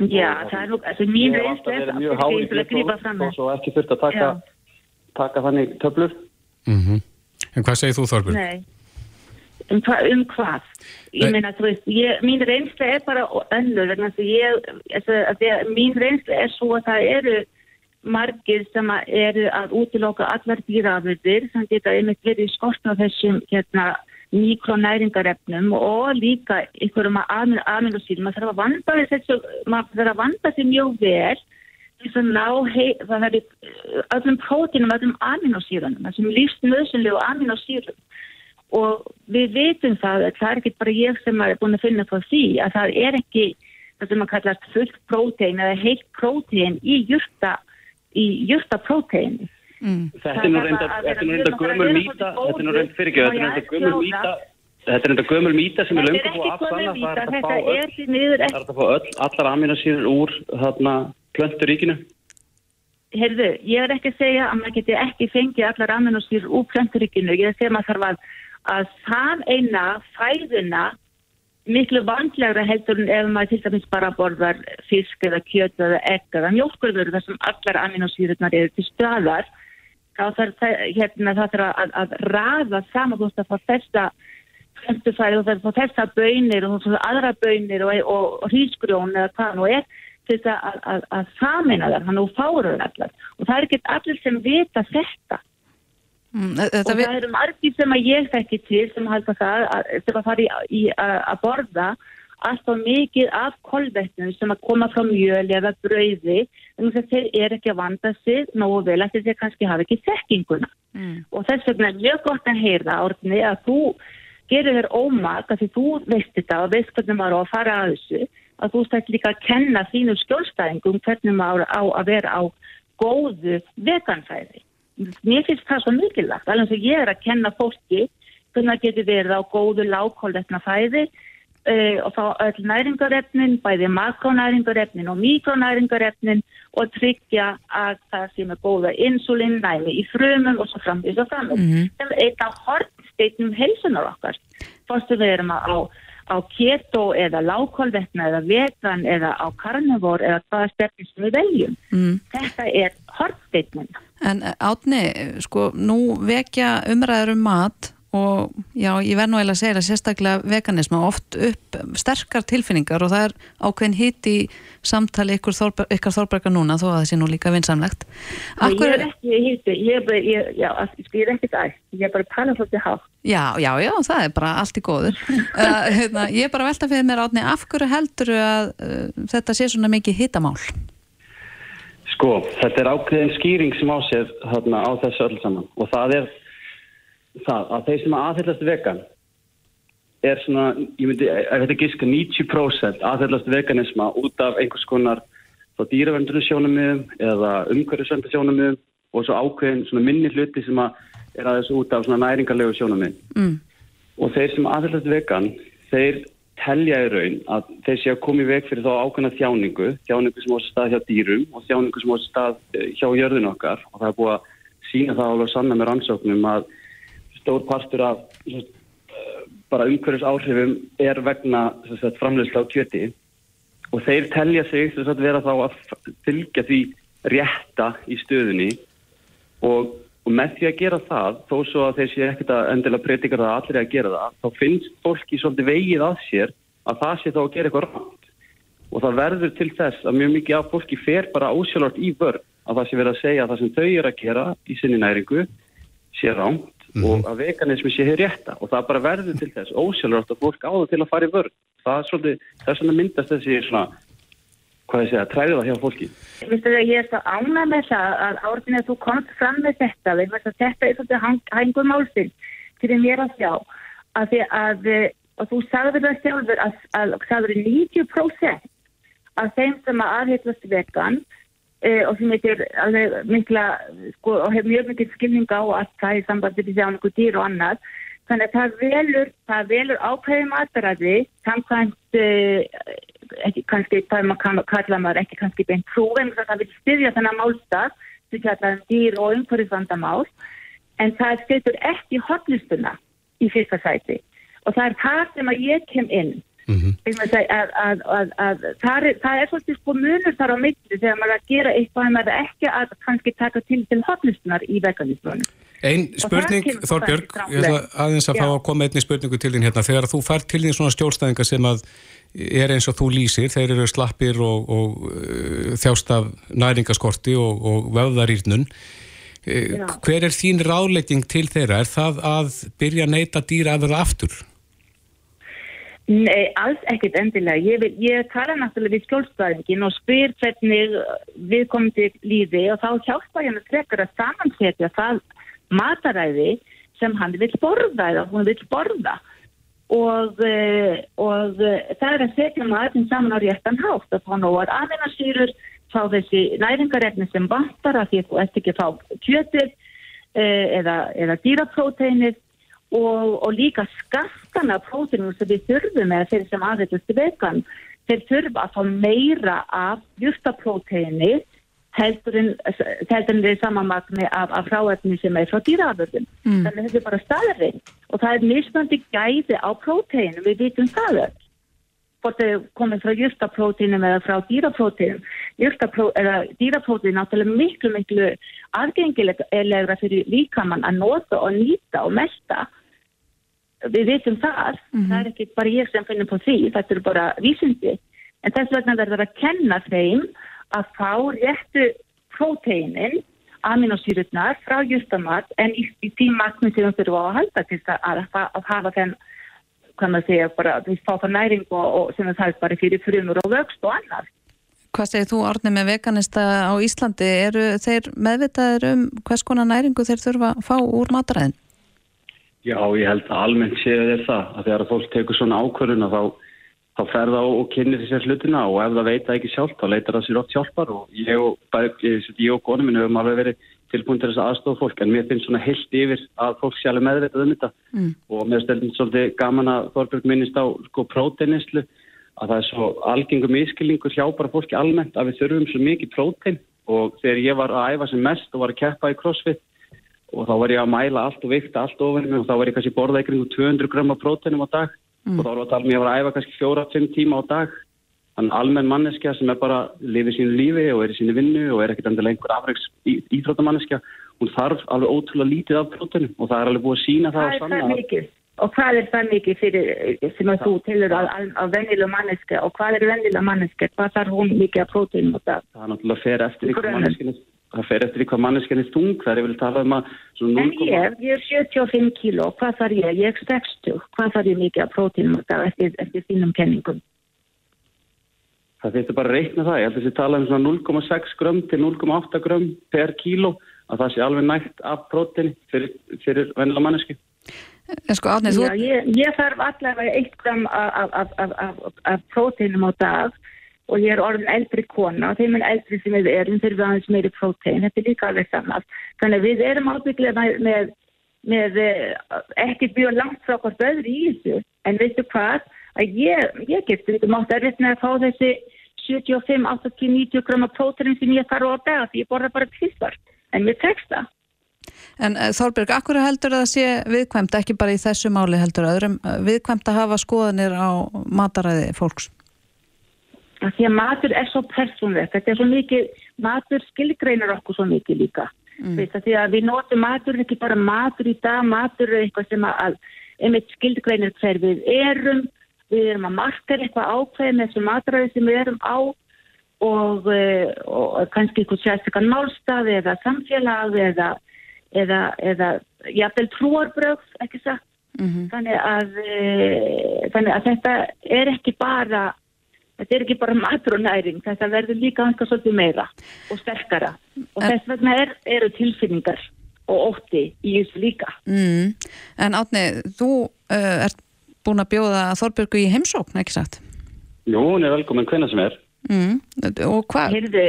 Já, það er nú, alltaf er það mjög fyrir hár því í til að grípa B12 fram og svo ekki þurft að taka, taka þannig töflur. Mm En hvað segir þú Þorbjörg? Nei. Um, hva, um hvað? Ég meina, þú veist, ég, mín reynsla er bara önnur, þess að ég, altså, að mín reynsla er svo að það eru margir sem eru að útiloka allar dýrafurðir sem geta einmitt verið skort á þessum hérna, mikronæringarefnum og líka einhverjum aminosýrum. Maður þarf að vanda þessu, maður þarf að vanda þessu mjög vel þess að ná hei, það verður öllum prótínum, öllum aminosýrunum þessum lífsnöðsynlegu aminosýrum og við veitum það að það er ekki bara ég sem er búin að finna þá því að það er ekki það sem að kallast fullt prótein eða heilt prótein í júrta í júrta prótein mm. Þetta er nú reynda gömur mýta þetta er nú reynda fyrirgjöð þetta er reynda gömur mýta Þetta er enda gömul mýta sem er löngu búið að afsanna. Það er að fá, öll, er að fá öll, allar aminosýrur úr þarna plönturíkinu. Herðu, ég er ekki að segja að maður geti ekki fengið allar aminosýrur úr plönturíkinu. Ég er að segja að maður þarf að, að það eina fæðina miklu vandlegra heldur en ef maður til dæmis bara borðar fisk eða kjöt eða egg eða mjölkurður þar sem allar aminosýrurnar eru til stöðar. Þá þarf hérna, það að, að rafa saman þú veist að fá þessa plöntufæri og það er þessa bönir og aðra bönir og, og, og hrísgrjón eða hvað nú er til þess að, að, að samina þar, hann og fáruður allar og það er ekki allir sem vita þetta mm, og það eru margir sem að ég þekki til sem halda það að, sem að fara í, í að borða alltaf mikið af kolvetnum sem að koma frá mjöli eða brauði en þess að þeir eru ekki að vanda sig nógu vel að þeir kannski hafa ekki þekkinguna mm. og þess vegna er mjög gott að heyra orðinni að þú gerir þér ómak að því þú veist þetta og veist hvernig maður á að fara að þessu að þú stætt líka að kenna þínum skjólstæðingum hvernig maður á að vera á góðu veganfæði. Mér finnst það svo mikilvægt, alveg eins og ég er að kenna fólki hvernig það getur verið á góðu lágkólvetna fæði uh, og fá öll næringarefnin, bæði makronæringarefnin og mikronæringarefnin og tryggja að það sem er góða insulin, næmi í frumum og svo framvís og framvís. Mm -hmm. Það er eitt af hort steitum helsunar okkar. Fórstu við erum á, á keto eða lágkólvetna eða vegan eða á karnivór eða hvaða stefni sem við veljum. Mm. Þetta er hortsteitmin. En átni, sko, nú vekja umræður um mat og já, ég verð nú eða að segja að sérstaklega veganisma oft upp sterkar tilfinningar og það er ákveðin hitt í samtali ykkur, þorber, ykkar þorbergar núna þó að það sé nú líka vinsamlegt. Akkur... Ég er ekki hitti, ég, ég, já, ég er ekki það ég er bara að tala svolítið hátt. Já, já, já, það er bara allt í góður uh, hérna, Ég er bara velta fyrir mér átni af hverju heldur að uh, þetta sé svona mikið hittamál Sko, þetta er ákveðin skýring sem ásef hérna, á þessu öll saman. Og það er það að þeir sem aðhyllast vegan er svona, ég myndi, ef þetta gíska 90% aðhyllast veganisma út af einhvers konar þá dýravendunum sjónummiðum eða umhverjusvendu sjónummiðum og svo ákveðin svona minni hluti sem að er aðeins út af svona næringarlegu sjónummiðum mm. og þeir sem aðhyllast vegan þeir telja í raun að þeir sé að koma í veg fyrir þá ákveðna þjáningu þjáningu sem á stað hjá dýrum og þjáningu sem á stað eh, hjá jörðin okkar og það er búið að sína það alveg sanna með rannsóknum að stór partur af bara umhverjus áhrifum er vegna framleysla á kjöti. Og þeir telja sig sagt, vera þá að fylgja því rétta í stöðunni. Og, og með því að gera það þó svo að þeir sé ekkert að endilega breytingar það allir að gera það þá finnst fólki svolítið vegið að sér að það sé þá að gera eitthvað rátt og það verður til þess að mjög mikið af fólki fer bara ásjálfart í vörð að það sé verið að segja að það sem þau eru að gera í sinni næringu sé ránt mm -hmm. og að veganismi sé hér rétta. Og það bara verður til þess ósjálfrátt að fólk áður til að fara í vörð það er svolítið, það er svona myndast þessi svona, hvað ég segja, træði það hjá fólki. Vistu það, ég er svo ánað með það að áriðin að þú komst fram með þetta við veist að þetta er svolítið hængur málsinn til mér að sjá. Að því að, og þú sagður það sjálfur að, að, að sagður 90% af þeim sem að aðheitlast vegan Eh, og sem heitir alveg mikla sko, og hefur mjög mikið skilning á allt það í sambandi til þján okkur dýr og annað. Þannig að það velur, það velur ákveðum aðbæraði samkvæmt uh, ekki kannski það maður kalla maður ekki kannski beint trúi en það vil styðja þennan málstað sem kalla dýr og umhverfisvandamál. En það setur ekki hotlistuna í fyrsta sæti. Og það er það sem að ég kem inn Mm -hmm. að, að, að, það, er, það er svolítið sko munur þar á milli þegar maður að gera eitthvað en maður ekki að kannski taka til til hotlistunar í veganistunum Einn spurning, Þorbjörg, aðeins að Já. fá að koma einni spurningu til þín hérna þegar þú fær til þín svona stjórnstæðinga sem að er eins og þú lýsir, þeir eru slappir og, og uh, þjást af næringaskorti og, og vöðarýrnun uh, hver er þín ráðleiting til þeirra? Er það að byrja að neyta dýra að vera aftur? Nei, alls ekkert endilega. Ég, vil, ég tala náttúrulega við skjólstæðingin og spyr hvernig við komum til lífi og þá hjálpa henni frekar að samansetja það mataræði sem hann vil borða eða hún vil borða og, eh, og eh, það er að setja maður saman á réttan hátt að fá nógar aðeinarsýrur, fá þessi næringarefni sem vantar að því þú ert ekki að fá kjötir eh, eða, eða dýrapróteinir og, og líka skattana prótínum sem við þurfum eða þeir sem aðeins vegan, þeir þurfa að fá meira af justapróteini heldur en þeir samanmagni af, af fráefni sem er frá dýraafurðum. Mm. Þannig þetta er bara staðarinn og það er mismandi gæði á próteinu, við vitum öll. Hvort þau komið frá justaprótínum eða frá. Dýraprótínum er náttúrulega miklu, miklu aðgengilegra fyrir líkamann að nota og nýta og melda við veitum það, mm -hmm. það er ekki bara ég sem finnum på því, þetta er bara vísindi, en þess vegna verður að kenna þeim að fá réttu próteinin, aminosýrutnar frá justamat en í, í því matnum sem þau þurfa að halda til að, að, að hafa þenn, hvað maður segja, bara því fá það næring og, og sem það er bara fyrir frumur og vöxt og annars. Hvað segir þú orðni með veganista á Íslandi? Eru þeir meðvitaður um hvers konar næringu þeir þurfa að fá úr mataræðin? Já, ég held að almennt séu þér það að þegar fólk tekur svona ákvörðuna þá, þá fer það og kynir sér hlutina og ef það veit það ekki sjálf þá leitar það sér oft hjálpar og ég og, og gónum minn hefum alveg verið tilbúin til þess að aðstofa fólk en mér finnst svona heilt yfir að fólk sé alveg meðvitað um þetta mm. og mér stelðum svolítið gaman að Þorberg minnist á sko próteinislu að það er svo algengum ískilningur hjá bara fólki almennt að við þurfum svo mikið prótein og þegar ég var að æfa sem mest og var að keppa í crossfit og þá var ég að mæla allt og vikta allt ofin og þá var ég kannski borða ykkur 200 gröma prótenum á dag. Mm. og þá var það að ég var að æfa kannski 4-5 tíma á dag. Þannig almenn manneskja sem er bara lifið sínu lífi og er í sínu vinnu og er ekkert endilega einhver afreiks íþróttamanneskja hún þarf alveg ótrúlega lítið af prótenum og það er alveg búið að sína það, það á sanna Og hvað er það mikið fyrir sem að þú tilur að, að vennilega manneska og hvað er vennilega manneska? Hvað þarf hún mikið af prótenum á dag? Það er náttúrulega fer eftir ykkur manneskinu það fer eftir hvað manneskenni þung það er vel talað um að en ég, ég er 75 kíló, hvað þarf ég? Ég er 60, hvað þarf ég mikið að prótínum eftir, eftir þínum kenningum? Það þetta bara reikna það. Ég held að þessi tala um 0,6 grömm til 0,8 grömm per kíló að það sé alveg nægt af prótíni fyrir, fyrir vennilega manneski Sko, Átnið, Já, ég, ég þarf allavega 1 grömm af, af, af, af prótínum á dag og ég er orðin eldri kona og þeim er eldri sem við erum fyrir við aðeins meiri prótein, þetta er líka alveg saman þannig að við erum ábygglega með, með, með eh, ekkert mjög langt frá hvort öðru í þessu. En veistu hvað, að ég, ég getur þetta mátt að reyna að fá þessi 75, 80, 90 gröma prótein sem ég þarf á að dega því ég borða bara tvistar, en mér tekst það. En uh, Þorberg, akkur heldur það að sé viðkvæmt, ekki bara í þessu máli heldur öðrum, uh, viðkvæmt að hafa skoðanir á mataræði fólks? Að því að matur er svo persónlegt þetta er svo mikið, matur skilgreinar okkur svo mikið líka mm. Veit, því að við notum matur ekki bara matur í dag, matur er eitthvað sem að einmitt skilgreinar hver við erum við erum að marka eitthvað ákveð með þessu matræði sem við erum á og, eh, og kannski eitthvað sérstaklega málstaði eða samfélag eða, eða, eða jafnvel trúarbröð ekki sagt mm -hmm. þannig, að, e, þannig að þetta er ekki bara Þetta er ekki bara matur og næring, þetta verður líka hanska svolítið meira og sterkara og en, þess vegna er, eru tilfinningar og ótti í þessu líka. Mm, en Átni, þú uh, ert búin að bjóða Þorbjörgu í heimsókn, ekki sagt? Jú, hún er velkominn hvenna sem er. Mm, og hvað? Heyrðu,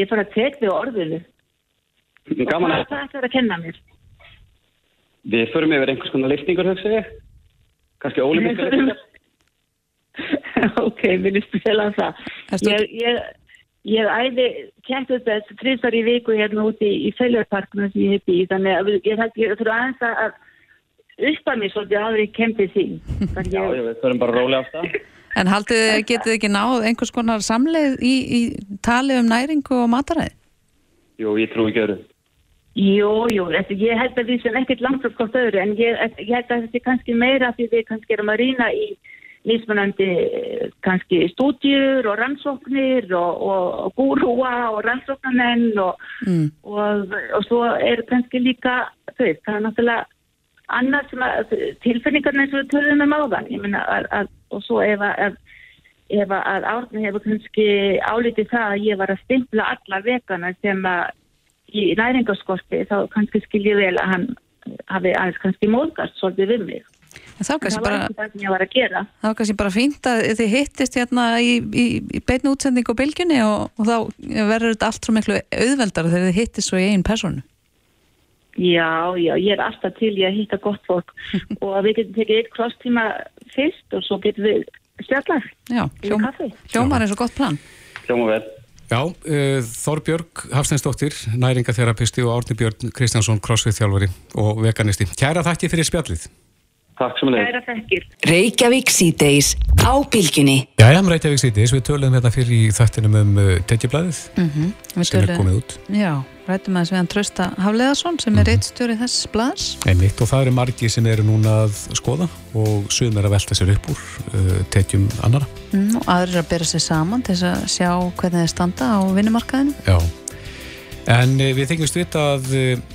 ég fara að tekja þig á orðinu. Gaman að... Það er að kenna mér. Við förum yfir einhvers konar leikningur, höfðu ég. Kanski ólífningar leikningar. ok, minnst spila það. Ég, ég, ég æði kæmt upp þessu trísar í viku hérna úti í, í Fæljarparkuna sem ég hef býð, þannig að ég þurfa aðeins að uppa mér svolítið aðri kempið sín. Já, ég veit, það er bara rólega á það. En haldið getið ekki náð einhvers konar samleið í, í tali um næringu og mataræði? Jú, ég trú ekki öru. Jú, jú, ég held að því sem ekkert langt frá hvort öðru, en ég, ég held að þetta er kannski meira því við kannski erum að rýna í mismunandi kannski stúdjur og rannsóknir og, og, og gúrúa og rannsóknarmenn og, mm. og svo er kannski líka þau, það er náttúrulega annað sem að tilfinningarna eins og við töluðum um áðan ég meina að, að og svo ef að ef að árni hefur kannski álítið það að ég var að stimpla alla vegana sem að í næringarskorti þá kannski skilji vel að hann hafi aðeins kannski móðgast svolítið við mig En þá kannski það var bara, ekki það sem ég var að gera þá kannski bara fínt að þið hittist hérna í, í, í beinu útsendingu á bylginni og, og þá verður þetta allt svo miklu auðveldar þegar þið hittist svo í einn personu. Já, já, ég er alltaf til ég að hitta gott fólk og við getum tekið eitt krosstíma fyrst og svo getum við stjallar Já, hljómar er svo gott plan. Hljóma vel. Já, uh, Þorbjörg Hafsteinsdóttir, næringatherapisti og Árni Björn Kristjánsson, crossfit þjálfari og veganisti. Kæra þakki fyrir spjallið. Takk sem leið. Kæra þekkir. Reykjavík síðdeis á bylgjunni. Já, já, Reykjavík Síðdeis, við töluðum hérna fyrir í þættinum um uh, tekjublaðið Mm Við sem er tölum- komið út. Já, rættum aðeins við hann Trausta Hafleðarsson sem er reittstjóri þess blaðs. Einmitt og það eru margir sem eru núna að skoða og sum er að velta sér upp úr uh, tekjum annara. Mm, og aðrir að bera sig saman til að sjá hvernig þeir standa á vinnumarkaðinu. Já. En uh, við þykjumst vita að uh,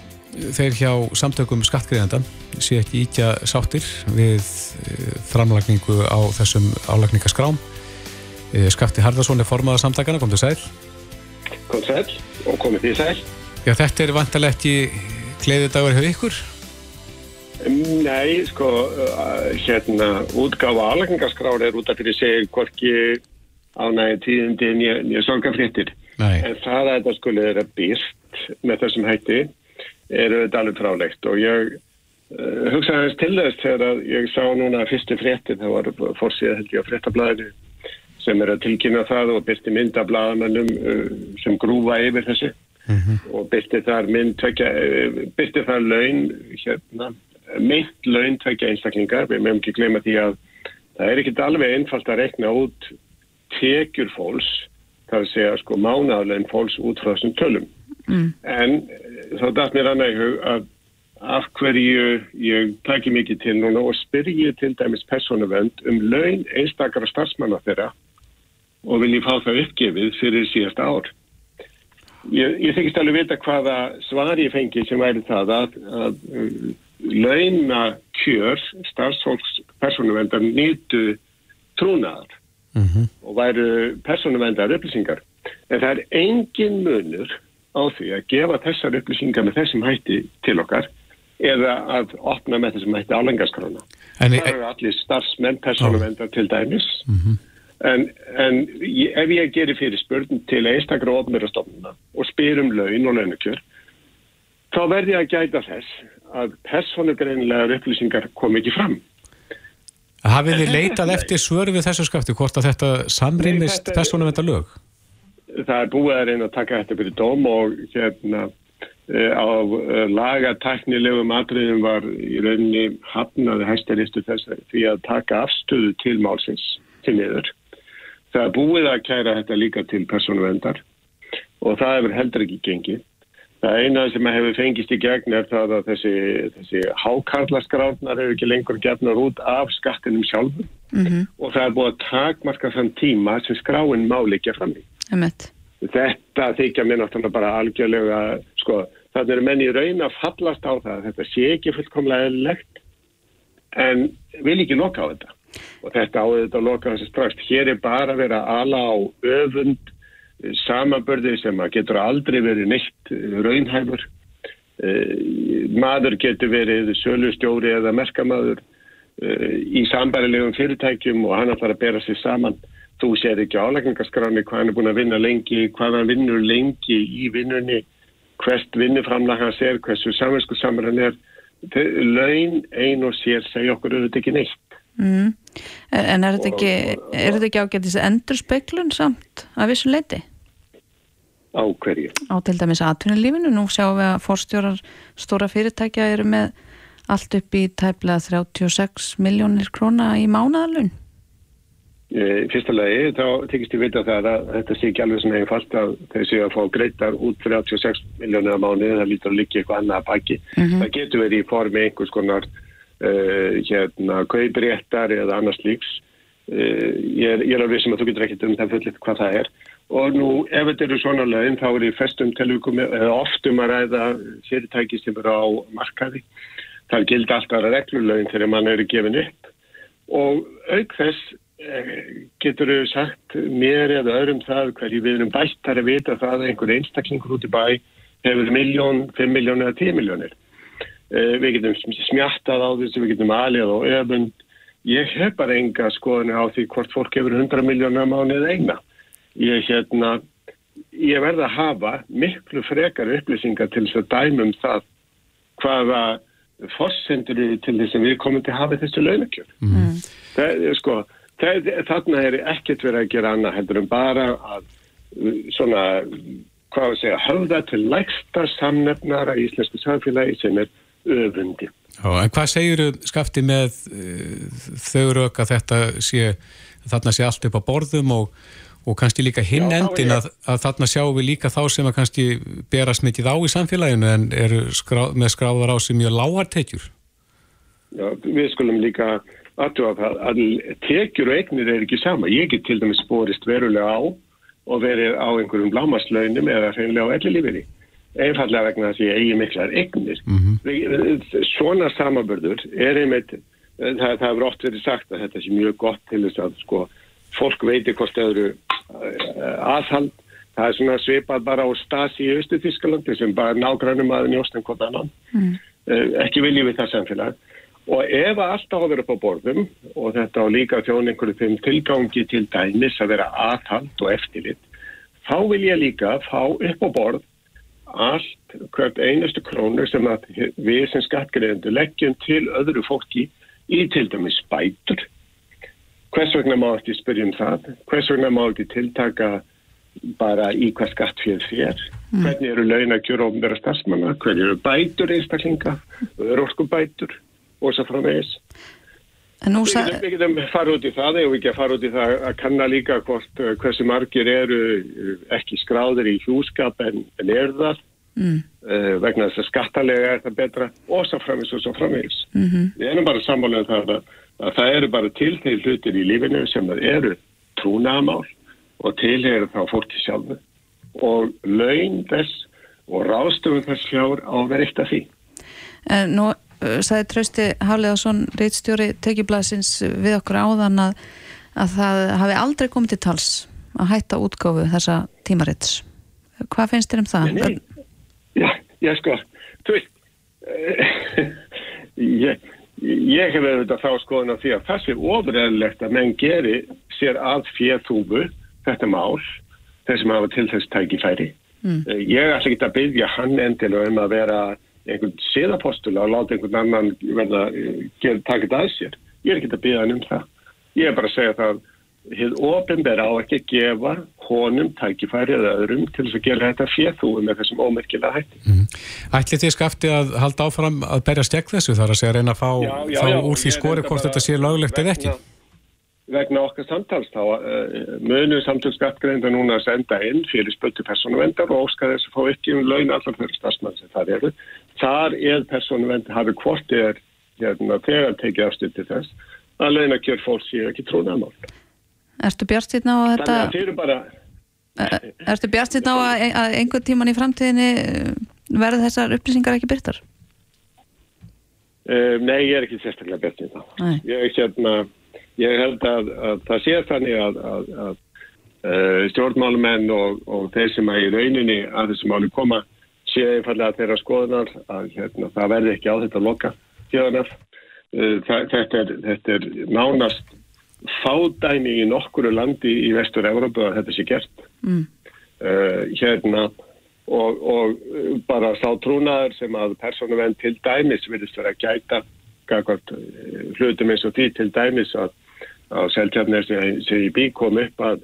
þeir hjá samtökum skattgreðenda sé ekki íkja sáttir við uh, framlagningu á þessum álagningaskrám. Uh, Skafti Harðarsson er formaða samtakana, kom til sæl. kom sæl og komið því sæl. Já, þetta er vantarlega ekki gleðidagur hjá ykkur. Nei, sko, uh, hérna, útgáfa álækningaskrár er út af fyrir sig hvorki ánægi tíðindi nýja sorgafréttir. En það að þetta skulle vera byrst með þessum hætti er auðvitað alveg frálegt og ég hugsaði aðeins til þess þegar að ég sá núna fyrstu fréttin, það var fórsíða held ég á fréttablaðinu sem er að tilkynna það og byrsti mynd af blaðamennum uh, sem grúfa yfir þessu og byrti þar mynd tvekja, uh, byrti þar laun hérna, mynd laun tvekja einstaklingar, við meðum ekki gleyma því að það er ekkit alveg einfalt að rekna út tekjur fólks, það er að segja sko mánaðarlegin fólks út frá þessum tölum. Mm. En eh, þá dætt mér annað í hug að af hverju ég taki mikið til núna og spyrji til dæmis persónuvend um laun einstakara starfsmanna þeirra og vil ég fá það uppgefið fyrir síðasta ár. Ég, ég þykist alveg vita hvaða svar ég fengi sem væri það að, að uh, launa kjör starfsfólks persónuvendar nýtu trúnaðar og væru persónuvendar upplýsingar. En það er engin munur á því að gefa þessar upplýsingar með þessum hætti til okkar eða að opna með þessum hætti álengaskrána. En, Það eru allir starfsmenn persónuvendar til dæmis. En, en ég, ef ég gerir fyrir spurning til einstakra ofnverða stofnuna og spyr um laun og launukjör, þá verði ég að gæta þess að persónugreinlegar upplýsingar kom ekki fram. hafið þið leitað eftir svör við þessu skafti hvort að þetta samrýmist þetta er- persónuvenda lög? Það er búið að reyna að taka þetta fyrir dóm og hérna á eh, lagatæknilegum atriðum var í rauninni hafnaði hæstaristu þess að því að taka afstöðu til málsins til niður. Það er búið að kæra þetta líka til persónuvendar og það hefur heldur ekki gengið. Það eina sem hefur fengist í gegn er það að þessi, þessi hákarlaskráðnar eru ekki lengur gefnar út af skattinum sjálfum Mm og það er búið að takmarka þann tíma sem skráin má líka fram í. Emmett. Þetta þykja mér náttúrulega bara algjörlega, sko, þannig eru menn í raun að fallast á það að þetta sé ekki fullkomlega eðlilegt en vil ekki loka á þetta. Og þetta á þetta að loka þessi strax. Hér er bara að ala á öfund eh, samanbörði sem að getur aldrei verið neitt eh, raunhæfur. Eh, Maður getur verið sölustjóri eða merkamaður eh, í sambærilegum fyrirtækjum og hann ætlar að bera sig saman. Þú sér ekki álækningaskráni hvað hann er búin að vinna lengi, hvað hann vinnur lengi í vinnunni, hvert vinnuframlag hans er, hversu samvinsku samar hann er. Laun ein og sér segja okkur auðvitað ekki neitt. Mm. En er þetta ekki, er þetta ekki ágætis endur speiklun samt að vissu leiti Á hverju? á til dæmis atvinnulífinu? Nú sjáum við að forstjórar stóra fyrirtækja eru með allt upp í tæplega 36 miljónir króna í mánaðalun. Í fyrsta lagi þá tekist ég vita það að þetta sé ekki alveg svona einfalt að þeir séu að fá greitar út 36 miljónir á mánu það lítur að liggja eitthvað annað að baki. Það getur verið í formi einhvers konar uh, hérna, kaupréttar eða annars líks. Uh, ég, er, ég er alveg sem að þú getur ekkert um það fullit hvað það er. Og nú ef þetta eru svona lögin þá er í festum tilvíkum eða oft um að ræða fyrirtæki sem eru á markaði það gild alltaf reglulögin þegar mann eru gefin upp og auk þess eh, getur þau sagt mér eða öðrum það hverju við erum bættar að vita það að einhver einstaklingur út í bæ hefur miljón, 5 miljón eða 10 miljónir. Eh, við getum smjattað á þessu, við getum alið og öfund. Ég hef bara enga skoðinu á því hvort fólk hefur 100 miljónar mánið eina. Ég, hérna, ég verða að hafa miklu frekar upplýsingar til þess að dæmum það hvaða fórsendur til þess að við komum til að hafa þessu launakjör. Mm. Það, sko, það, þarna er ekkert verið að gera annað heldur en bara að svona, hvað að segja, höfða til lægsta samnefnara í íslensku samfélagi sem er öfundi. Já, en hvað segir skafti með þau rauk að þetta sé, þarna sé allt upp á borðum og og kannski líka hinn Já, endin að, að þarna sjáum við líka þá sem að kannski bera smittið á í samfélaginu en eru skrá, með skráðar á sem mjög lágartekjur. Já, við skulum líka að, að tekjur og eignir er ekki sama. Ég get til dæmis borist verulega á og verið á einhverjum lámaslaunum eða hreinlega á ellilífinni. Einfallega vegna þess að ég eigi miklar eignir. Mm -hmm. Svona samabörður er einmitt, það, það hefur oft verið sagt að þetta sé mjög gott til þess að sko fólk veitir hvort öðru eh, aðhald. Það er svona svipað bara á stasi í Östu-Þískalandi sem bara nágrænum að njósta um hvort annan. Mm. Eh, ekki viljum við það samfélag. Og ef alltaf á að vera á borðum og þetta á líka þjón einhverju þeim tilgangi til dæmis að vera aðhald og eftirlit, þá vil ég líka fá upp á borð allt hvert einustu krónu sem við sem skattgreðendur leggjum til öðru fólki í til dæmis bætur Hvers vegna má ekki spyrja um það? Hvers vegna má ekki tiltaka bara í hvað skatt fyrir þér? Mm. Hvernig eru laun að kjöra ofnbæra starfsmanna? Hvernig eru bætur einstaklinga? Rorku bætur og svo frá meðis? Við getum fara út í það og við getum fara út í það að kanna líka hvort uh, hversu margir eru uh, ekki skráðir í hjúskap en, en er það mm. uh, vegna þess að skattalega er það betra og svo framins og svo framins. Mm -hmm. Við erum bara sammálega um það að að það eru bara til þeir hlutir í lífinu sem eru trúnaðamál og tilherir þá fólki sjálfu og laun þess og ráðstöfum þess fjár á verið eitt af því. Nú uh, sagði Trausti Hafleðarsson reitstjóri tekjublasins við okkur áðan að, að það hafi aldrei komið til tals að hætta útgáfu þessa tímarits. Hvað finnst þér um það? Nei, já, já sko, þú veist, ég Ég hef auðvitað þá skoðun á því að það sé ofræðilegt að menn geri sér að fjöðtúfu þetta mál, þessum hafa til þess tækifæri. Mm. Eh, ég ætla ekki að byggja hann endilega um að vera einhvern síðapostula og láta einhvern annan verða að taka þetta að sér. Ég er ekki að byggja hann um það. Ég er bara að segja það hefur ofinbæra á ekki að gefa honum tækifæri eða öðrum til þess að gera þetta fjöðúi með þessum ómerkilega hætti. Mm. Ætli þið skafti að halda áfram að berja stegn þessu þar að segja að reyna að fá, já, já, fá já, úr því skori hvort þetta sé löglegt eða ekki? Vegna okkar samtals þá uh, munum samtölskattgreinda núna að senda inn fyrir spöldu persónuvendar og óskar þess að fá ekki um laun allar fyrir stafsmann sem það eru. Þar er persónuvend hafi hvort er hérna, þegar tekið afstuð til þess að launakjör fólk séu ekki trúnaðmál. Erstu bjart sýtna á þetta? Þannig að þeir eru bara... Erstu bjart sýtna á að, að einhvern tíman í framtíðinni eh, verði þessar upplýsingar ekki byrtar? Uh, nei, ég er ekki sérstaklega bjart sýtna. Ég, hérna, ég held að, að það sé þannig að, að uh, stjórnmálumenn og, og þeir sem er í rauninni að þessu máli koma sé einfallega þeirra skoðunar að hérna, það verði ekki á þetta loka uh, þetta, er, þetta er nánast fádæmi í nokkuru landi í vestur Európa að þetta sé gert mm. uh, hérna og, og bara sá trúnaður sem að persónuvenn til dæmis vilist vera að gæta gagvart, uh, hlutum eins og því til dæmis að, að seltjarnir sem í bí kom upp að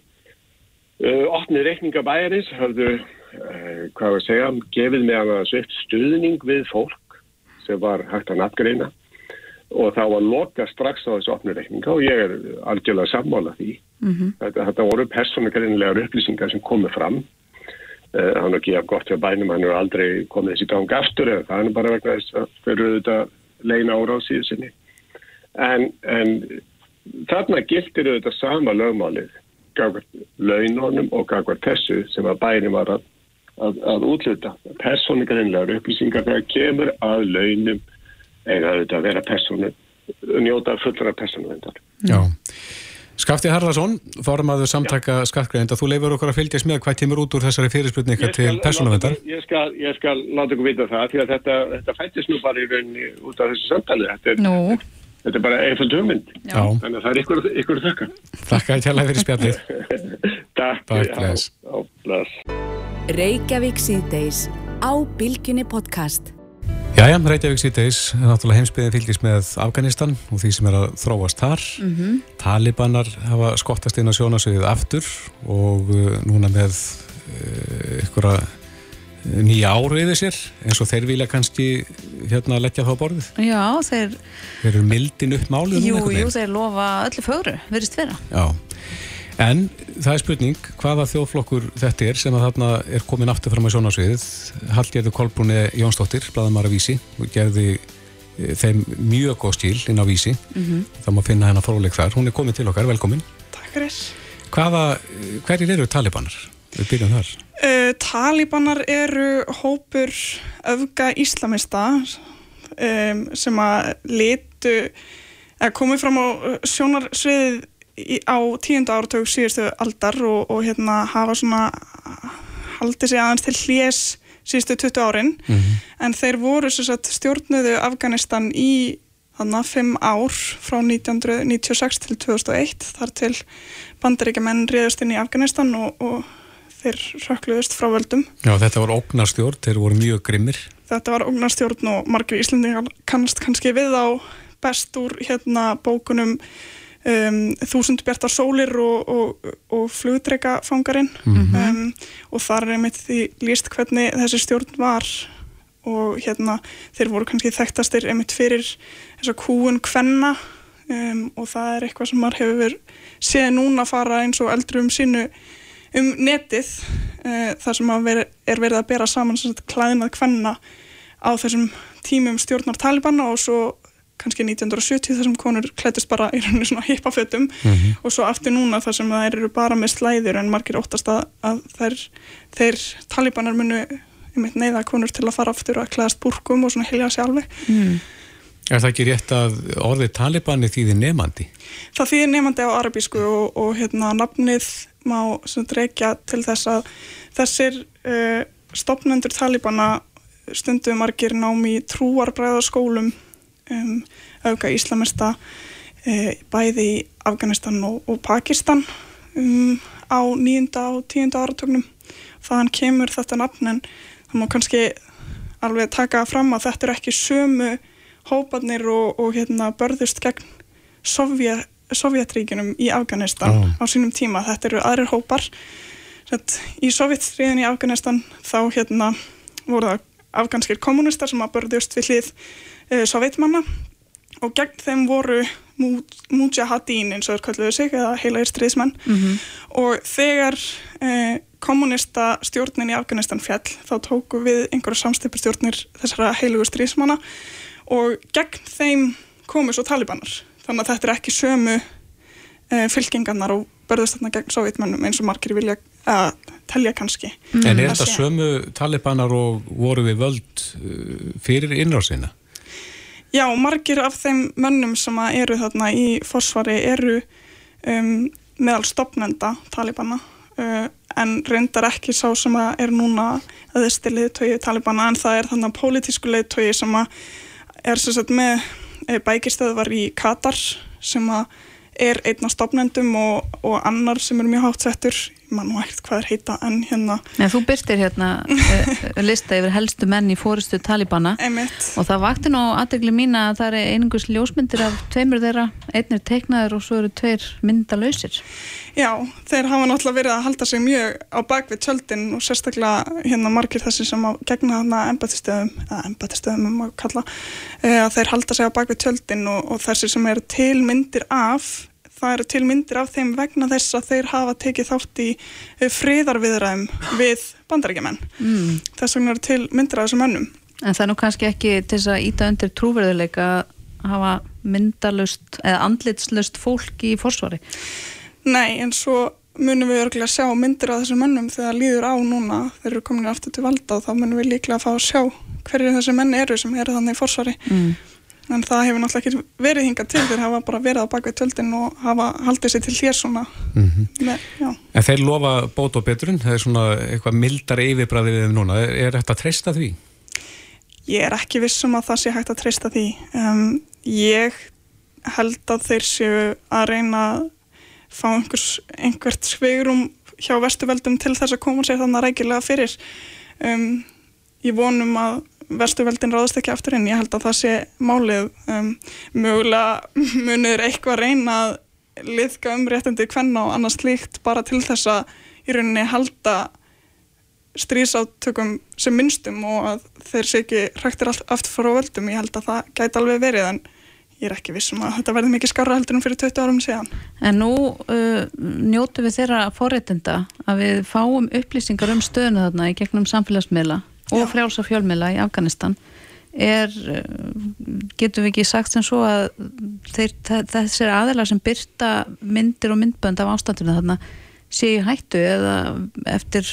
uh, opni reikningabæris hafðu, uh, hvað var að segja gefið með að svift stuðning við fólk sem var hægt að nafngreina og þá að loka strax á þessu opnureikninga og ég er algjörlega sammála því. Mm -hmm. þetta, þetta voru persónugreinlegar upplýsingar sem komið fram. Uh, hann er ekki af gott fyrir bænum, hann er aldrei komið þessi gang aftur eða það er bara vegna þess að fyrir þetta leina ára á síðu sinni. En, en þarna gildir þetta sama lögmálið, gagvar launonum og gagvar þessu sem að bænum var að, að, að útluta. Persónugreinlegar upplýsingar þegar kemur að launum auðvitað að vera persónu, njóta fullra persónuvendar. Já. Skafti Harðarsson, formaður samtaka skattgreðinda, þú leifur okkur að fylgjast með hvað tímur út úr þessari fyrirspurning ykkar til persónuvendar? Ég skal, ég skal láta ykkur vita það því að þetta, þetta fættist nú bara í rauninni út af þessu samtali. Þetta er, Nú, þetta er bara einföld hugmynd. Já. Þannig að það er ykkur, ykkur þakka. Þakka í tjala fyrir spjallið. Takk. Takk, já, bless. já, bless. Reykjavík síðdeis á Bilginni podcast. Jæja, Reykjavík síðdeis, náttúrulega heimsbyðin fylgist með Afganistan og því sem er að þróast þar. Mhm. Talibanar hafa skottast inn á sjónasviðið aftur og uh, núna með uh, ykkur nýja áru yfir sér eins og þeir vilja kannski hérna leggja þá á borðið. já, þeir, Þeir eru mildin upp málið jú, jú, þeir lofa öllu fögru, verðist vera. Já, en það er spurning hvaða þjóðflokkur þetta er sem að þarna er komin aftur fram á sjónasviðið Hallgerður Kolbrúni Jónsdóttir bladamara vísi og gerði eh, þeim mjög góð stíl inn á vísi Mhm. það má finna hennar fróðleik þar hún er komin til okkar, velkomin Takk fyrir. hvaða, hverjir eru talibanar? Við byrjum þar. Uh, Talibanar eru hópur öfga íslamista um, sem að litu eða komið fram á uh, sjónarsviðið á tíunda áratug síðustu aldar og, og hérna hafa svona haldið sig aðeins til hlés síðustu 20 árin. En þeir voru sagt, stjórnuðu Afganistan í þannig fimm ár frá 1996 til 2001 þar til bandaríkjamenn réðust inn í Afganistan og, og þeir rökkluðust frá völdum. Já, þetta var ógnarstjórn, þeir voru mjög grimmir. Þetta var ógnarstjórn og margir Íslendingar kannast kannski við á best úr hérna bókunum um, Þúsund bjartar sólir og, og, og flugdreikafangarinn um, og þar er einmitt því líst hvernig þessi stjórn var og hérna þeir voru kannski þekktastir einmitt fyrir þessa kúun kvenna. Um, og það er eitthvað sem maður hefur séð núna fara eins og eldri um sínu um netið uh, þar sem veri, er verið að bera saman klæðnað kvenna á þessum tímum stjórnar Talibana og svo kannski 1970 þar sem konur klættist bara í rauninni svona hippafötum. Og svo aftur núna þar sem þær eru bara með slæður en margir óttast að, að þær, þeir Talibanar munu neyða konur til að fara aftur að klæðast búrkum og svona hilja sig alveg. Mm. Er það ekki rétt að orðið talibani þýðir nefandi? Það þýðir nefandi á arabísku og, og hérna nafnið má reykja til þess að þessir uh, stopnendur talibana stundu margir nám í trúarbræðaskólum um, auka íslamista uh, bæði í Afganistan og, og Pakistan um, á nýjunda og tíunda áratögnum. Þaðan kemur þetta nafn en það má kannski alveg taka fram að þetta er ekki sömu hóparnir og, og hérna, börðust gegn Sovjet, Sovjetríkinum í Afganistan Já. á sínum tíma. Þetta eru aðrir hópar. Sett, í Sovjetstríðin í Afganistan þá hérna, voru það afganskir kommunistar sem að börðust við hlið uh, Sovjetmanna og gegn þeim voru Mujahideen eins og þeir kalluðu sig eða heila stríðsmenn og þegar eh, kommunista stjórnin í Afganistan fjall þá tóku við einhverja samstipustjórnir þessara heilugu stríðsmanna og gegn þeim komu svo talibanar. Þannig að þetta er ekki sömu eh, fylkingarnar og börðust þarna gegn sovjetmennum eins og margir vilja að telja kannski. En er þetta sömu talibanar og voru við völd uh, fyrir innrásina? Já, margir af þeim mönnum sem eru þarna í forsvari eru um, meðal stopnenda talibana uh, en reyndar ekki sá sem er núna aðeinstil liðtögi talibana en það er þannig að pólitísku liðtögi sem að er sem sagt með e, bækistöðvar í Katar sem að er einn af stopnendum og, og annar sem er mjög hátt settur ég man nú ekkert hvað er heita en hérna Nei, þú byrstir hérna uh, lista yfir helstu menn í fóristu Talibana Einmitt. og það vakti nú aðdegli mín að það er einungus ljósmyndir af tveimur þeirra, einn er teiknaður og svo eru tveir myndalausir. Já, þeir hafa náttúrulega verið að halda sig mjög á bakvið tjöldin og sérstaklega hérna margir þessi sem að gegna þarna embættistöðum, eða embættistöðum um að kalla, eh, að þeir halda sig á bakvið tjöldin og, og þessi sem eru til myndir af, það eru til myndir af þeim vegna þess að þeir hafa tekið þátt í eh, friðarviðræðum við bandaríkjumenn. Mm. Þess vegna eru til myndir af þessum mönnum. En það er nú kannski ekki til þess að íta undir trúverðuleika að hafa myndalust eða andlitslust fólk í forsvari. Nei, en svo munum við örgulega sjá myndir af þessum mönnum þegar líður á núna, þeir eru komin aftur til valda og þá munum við líklega að fá að sjá hverju þessi menn eru sem eru þannig í forsvari. Mm. En það hefur náttúrulega ekki verið hingað til. Þeir hafa bara verið á bakvið tjöldin og hafa haldið sér til hér svona. Mm -hmm. með, En þeir lofa bót og betrun. Það er svona eitthvað mildar yfirbræðið þeim núna, er, þetta að treysta því? Ég er ekki vissum að það sé hægt að treysta því. Um, ég held að þeir séu að reyna að fá einhvers, einhvert sveigurum hjá vestuveldum til þess að koma sér þannig rækilega fyrir. Um, ég vonum að vestuveldin ráðast ekki aftur inn, ég held að það sé málið. Um, mögulega munir eitthvað reyna að liðka um réttandi hvenna og annars líkt bara til þess að í rauninni halda strísáttökum sem minnstum og að þeir sé ekki hræktir aftur frá völdum, ég held að það gæti alveg verið en ég er ekki vissum að þetta verði mikið skarra heldur en fyrir 20 árum síðan. En nú uh, njótu við þeirra forréttinda að við fáum upplýsingar um stöðuna þarna í gegnum samfélagsmiðla og frjálsa fjölmila í Afganistan er, getur við ekki sagt sem svo að þeir, þessir aðelar sem byrta myndir og myndbönd af ástandinu þarna séu hættu eða eftir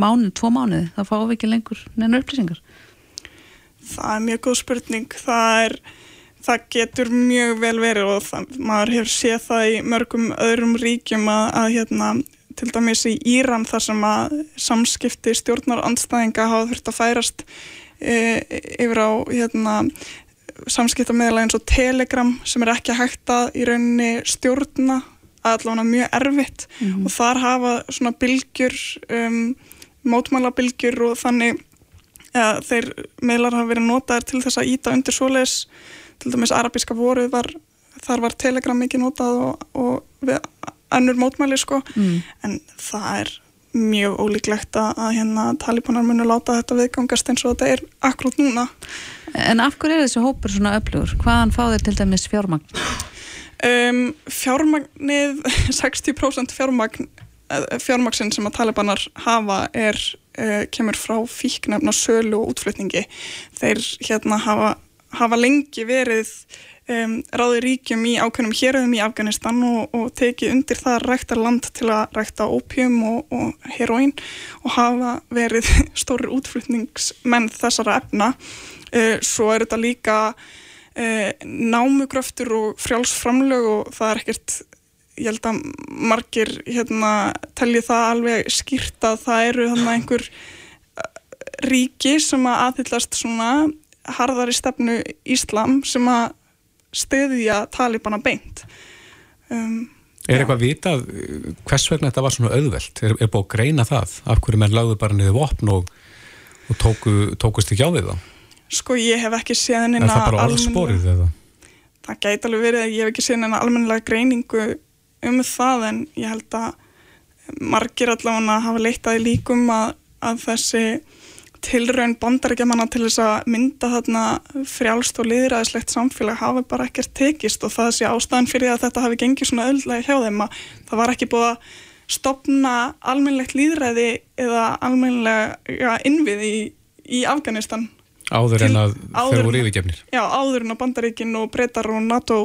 mánu, tvo mánuði, þá fáum við ekki lengur neina upplýsingar. Það er mjög góð spurning. Það er það getur mjög vel verið og það, maður hefur séð það í mörgum öðrum ríkjum að, að hérna til dæmis í Íran þar sem að samskipti stjórnar andstæðinga hafa þurft að færast e, yfir á hérna, samskiptameðlega eins og Telegram sem er ekki hægt að í rauninni stjórna allavega mjög erfitt mm -hmm. og þar hafa svona bylgjur um, mótmálabilgjur og þannig ja, þeir meilar hafa verið notaðir til þess að íta undir svoleis til dæmis arabíska voruð var þar var Telegram ekki notað og, og við önnur mótmæli sko mm. en það er mjög ólíklegt að hérna talibanar munu láta þetta viðgangast eins og þetta er akkurát núna En af hverju er þessi hópur svona öflugur? Hvaðan fá þeir til dæmis fjármagn? Um, fjármagnið 60% fjármagn eh, fjármagnsinn sem að talibanar hafa er, uh, kemur frá fíknefna sölu og útflutningi þeir hérna hafa, hafa lengi verið um, ráði ríkjum í ákveðnum héröðum í Afganistan og, og tekið undir það að rækta land til að rækta opium og, og heroín og hafa verið stórir útflutningsmenn þessara efna. Uh, svo er þetta líka uh, námugröftur og frjálsframlög og það er ekkert ég held að margir hérna, telli það alveg skýrt að það eru þannig einhver uh, ríki sem að aðhyllast svona harðari stefnu Íslam sem að stöðja talibana beint um, Er eitthvað vitað hvers vegna þetta var svona auðvelt? Er, er búið að greina það? Af hverju menn lagðu bara niður vopn og, og tóku, tókust ekki á því það? Sko ég hef ekki séð neina Er það bara orðsporið eða? Það gæti alveg verið að ég hef ekki séð neina almennilega greiningu um það en ég held að margir allavega hafa leittaði líkum að, að þessi tilraun bandarækjamanna til þess að mynda þarna frjálst og liðræðislegt samfélag hafi bara ekkert tekist og það sé ástæðan fyrir að þetta hafi gengið svona ölllega hjá þeim að það var ekki búið að stopna almennlegt líðræði eða almennlega innvið í, í Afganistan. Áður en að þeir voru yfirgefnir. Já, áður en að bandaríkin og breytar og NATO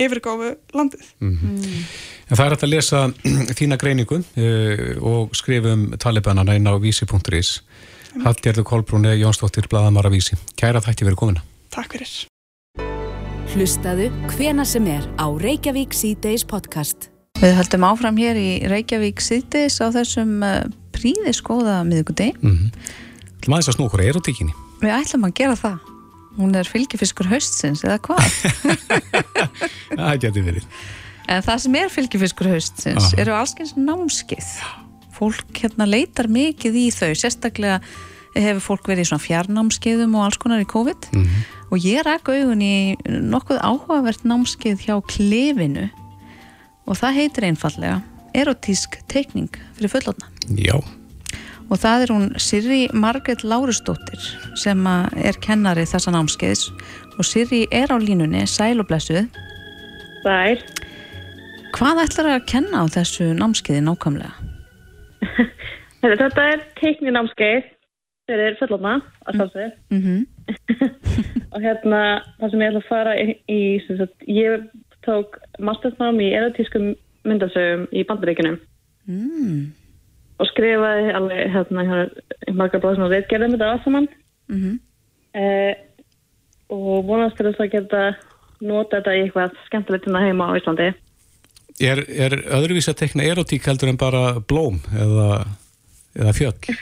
yfirgáfu landið. Mm. -hmm. En það er hægt að lesa þína greiningu uh, og skrifum talibanana inn á vísi.is Hallgerður Kolbrún eða Jónsdóttir Bladamara Vísi. Kæra þætti verið komina. Takk fyrir. Hlustaðu hvena sem er á Reykjavík C-Days podcast. Við höldum áfram hér í Reykjavík C-Days á þessum uh, príðiskóða miðugudegi. Mm -hmm. Það maður þess að snú okkur erotíkinni. Við ætlum að gera það. Hún er fylgifiskur haustsins eða hvað? það getur verið. En það sem er fylgifiskur haustsins Aha. eru allskyns námskið. Já fólk hérna leitar mikið í þau sérstaklega hefur fólk verið í svona fjarnámskeiðum og alls konar í COVID. Mm -hmm. og ég ræk augun í nokkuð áhugavert námskeið hjá klefinu og það heitir einfallega erotísk teikning fyrir fullotna Já. Og það er hún Sirri Margret Lárusdóttir sem er kennari þessa námskeiðs. Og Sirri er á línunni. Sæl og blessuð. Sæl. Hvað ætlar að kenna á þessu námskeiði nákvæmlega? Þetta er teikninámskeið fyrir fullofna að sjálfsögðu mm -hmm. og hérna það sem ég ætla að fara í, í sagt, ég tók mastersnám í erotískum myndasögum í bandaríkunum mm. og skrifaði alveg hérna, margar bláð sem að við gerðum þetta aðsamann mm -hmm. eh, og og vonast til þess að geta nota þetta í eitthvað skemmtilegt hérna heima á Íslandi. Er, er öðruvís að tekna erotík heldur en bara blóm eða, eða fjöll?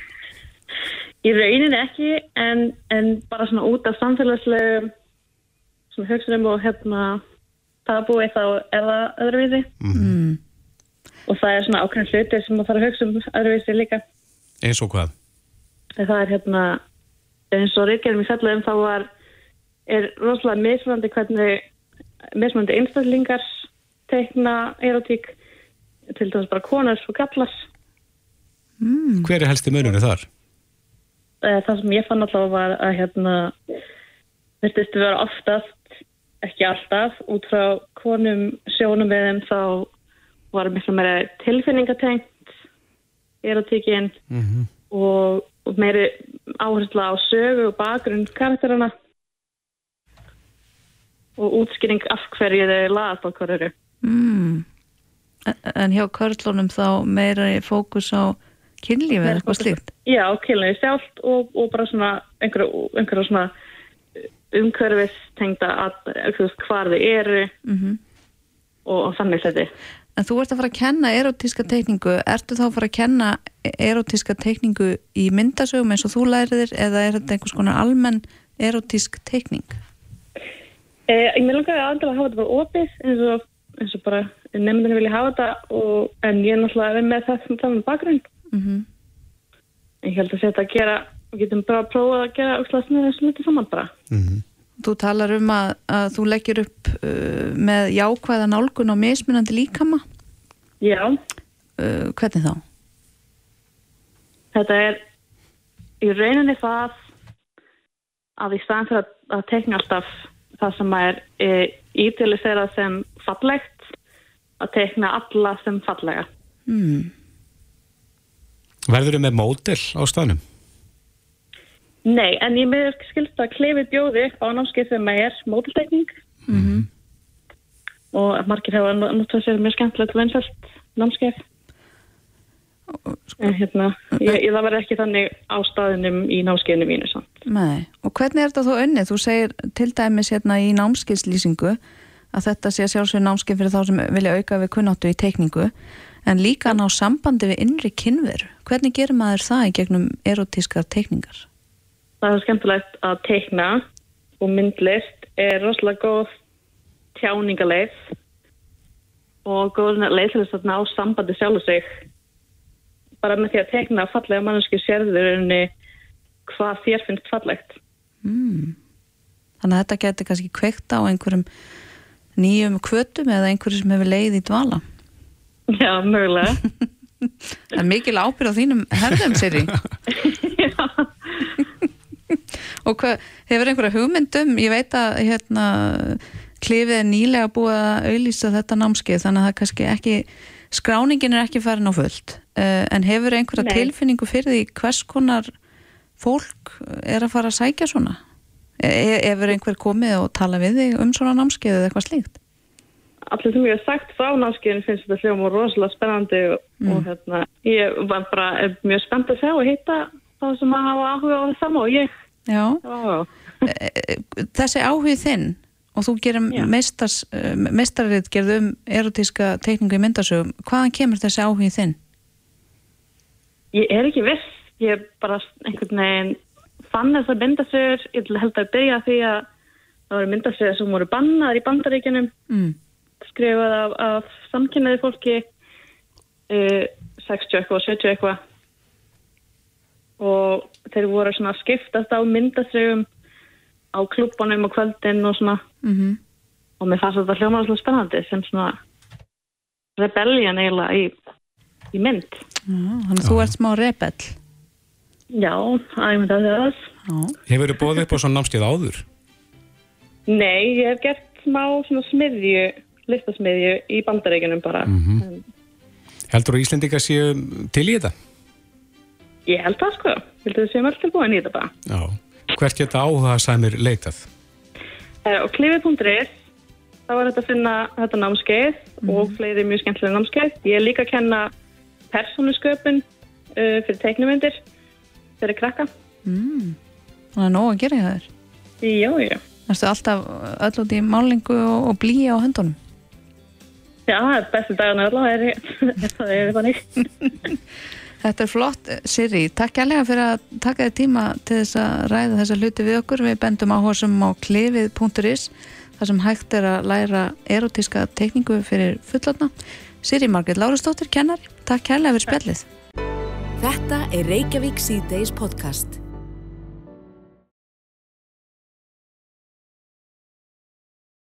Í rauninni ekki en, en bara svona út af samfélagslegu svona hugsunum og hérna tabu eitthvað eða öðruvísi Mm. og það er svona ákveðin hluti sem maður þarf að hugsa um öðruvísi líka. Eins og hvað? Það er hérna eins og Ríkjörnum í fellum þá var er rosalega mismunandi hvernig mismunandi einstaklingar teikna erotík til dæmis bara konur og gallar Mm. Hver er helsti mununni þar? Eh, það sem ég fann alltaf var að hérna virtist vera oftast ekki alltaf út frá konum sjónum við þeim þá var miklu meira tilfinningatengt erotíkin Mm -hmm. og, og meiri áhersla á sögu og bakgrunn karakterana og útskýring af hverju þau laðast á hverju Mm. En- hjá körlunum þá meira fókus á kynlífi eða eitthvað slíkt? Já, kynlega sjálft og, og bara svona einhverja, einhverja svona umhverfis tengda að veist, hvar þau eru Mm og, og þannig þetta En þú ert að fara að kenna erotíska teikningu, ertu þá að fara að kenna erotíska teikningu í myndasögum eins og þú læriðir eða er þetta einhvers konar almenn erotísk teikning? Eh, ég með langaði aldrei að hafa þetta bara opið eins og, eins og bara nefndinu vilja hafa þetta og, en ég er náttúrulega er með það sem það með bakgrunn Mm ég held að þetta að gera við getum bara að prófa að gera sniðið þessu luti saman bara Þú talar um að, að þú leggir upp uh, með jákvæða nálgun á mismunandi líkama. Já. Uh, hvernig þá? Þetta er í rauninni það að í staðan fyrir að, að tekna alltaf það sem er e, ítilisera sem fallegt að tekna alla sem fallega. Mm. Verður þau með mótel á staðnum? Nei, en ég með skilst að klefi bjóði upp á námskeið sem er mótiltekning Mm og margir hafa náttúrulega sér mjög skemmtilegt vinsælt námskeið. En hérna, ég, ég það verður ekki þannig á staðinum í námskeiðinu mínu samt. Nei, og hvernig er þetta þó unnið? Þú segir til dæmis hérna í námskeiðslýsingu að þetta sé sjálfsögur námskeið fyrir þá sem vilja auka við kunnáttu í teikningu en líka ná sambandi við innri kynveru. Hvernig gerir maður það í gegnum erotískar teikningar? Það er skemmtilegt að teikna og myndlist er rosalega góð tjáningaleið og góð leið til þess að ná sambandi sjálf sig bara með því að teikna fallega manneski sérður unni hvað þér finnst fallegt. Mm. Þannig að þetta getur kannski kveikt á einhverjum nýjum kvötum eða einhverjum sem hefur leið í dvala. Já, mögulega. Það er mikil ábyrð á þínum herðum, Siri. Og hvað, hefur einhverja hugmyndum, ég veit að hérna, klifið er nýlega búið að auðlýsa þetta námskeið, þannig að það kannski ekki, skráningin er ekki farin á fullt, uh, en hefur einhverja Nei. tilfinningu fyrir því hvers konar fólk er að fara að sækja svona? E hefur einhver komið og tala við þig um svona námskeið eða eitthvað slíkt? Allir sem ég hef sagt frá námskeiðinu finnst þetta hljóma rosalega spennandi og, Mm. og hérna, ég var bara er mjög spennt að sjá og hitta þá sem að hafa áhuga á það og ég. Já. Já. Þessi áhugð þinn og þú gerir meistars, meistarrið gerð um erotíska teikningu í myndasögum, hvaðan kemur þessi áhugð þinn? Ég er ekki viss, ég er bara einhvern veginn fann þessar myndasögur, ég held að byrja því að það voru myndasögur sem voru bannaðar í bandaríkjunum, Mm. Skrifað af, af samkynnaði fólki, uh, 60 eitthvað og 70 eitthvað og þeir voru svona að skiptast á myndasögum á klubbanum og kvöldin og svona Mm -hmm. og mér fannst þetta hljómaður svona spennandi sem svona rebellion eiginlega í, í mynd. Þannig að þú ert smá rebell. Já, er að það. Hefur þau bóðið upp á svona námskeið áður? Nei, ég hef gert smá svona smiðju, listasmiðju í bandaríkunum bara. Mhm. Heldur þú að Íslendinga séu til í þetta? Ég held það sko. Vildu þið séum öll tilbúin í þetta bara. Já. Hvert geta áhuga sæmir leitað? Og klifið.is, þá var þetta að finna þetta námskeið og fleiri mjög skemmtilega námskeið. Ég er líka að kenna persónusköpun uh, fyrir teiknumyndir fyrir krakka. Mm. Það er nóg að gera hjá þér. Já, já. Erstu alltaf öll út í málingu og, og blí á höndunum? Já, það bestu dagarna allavega, það er þannig. Þetta er flott, Siri. Takk kærlega fyrir að taka þér tíma til þess að ræða þessa hluti við okkur. Við bendum áhersum á klefið.is þar sem hægt er að læra erotíska tekningu fyrir fullotna. Siri Margrit Lárastóttir, kennari. Takk kærlega fyrir spjallið. Þetta er Reykjavík C-Days podcast.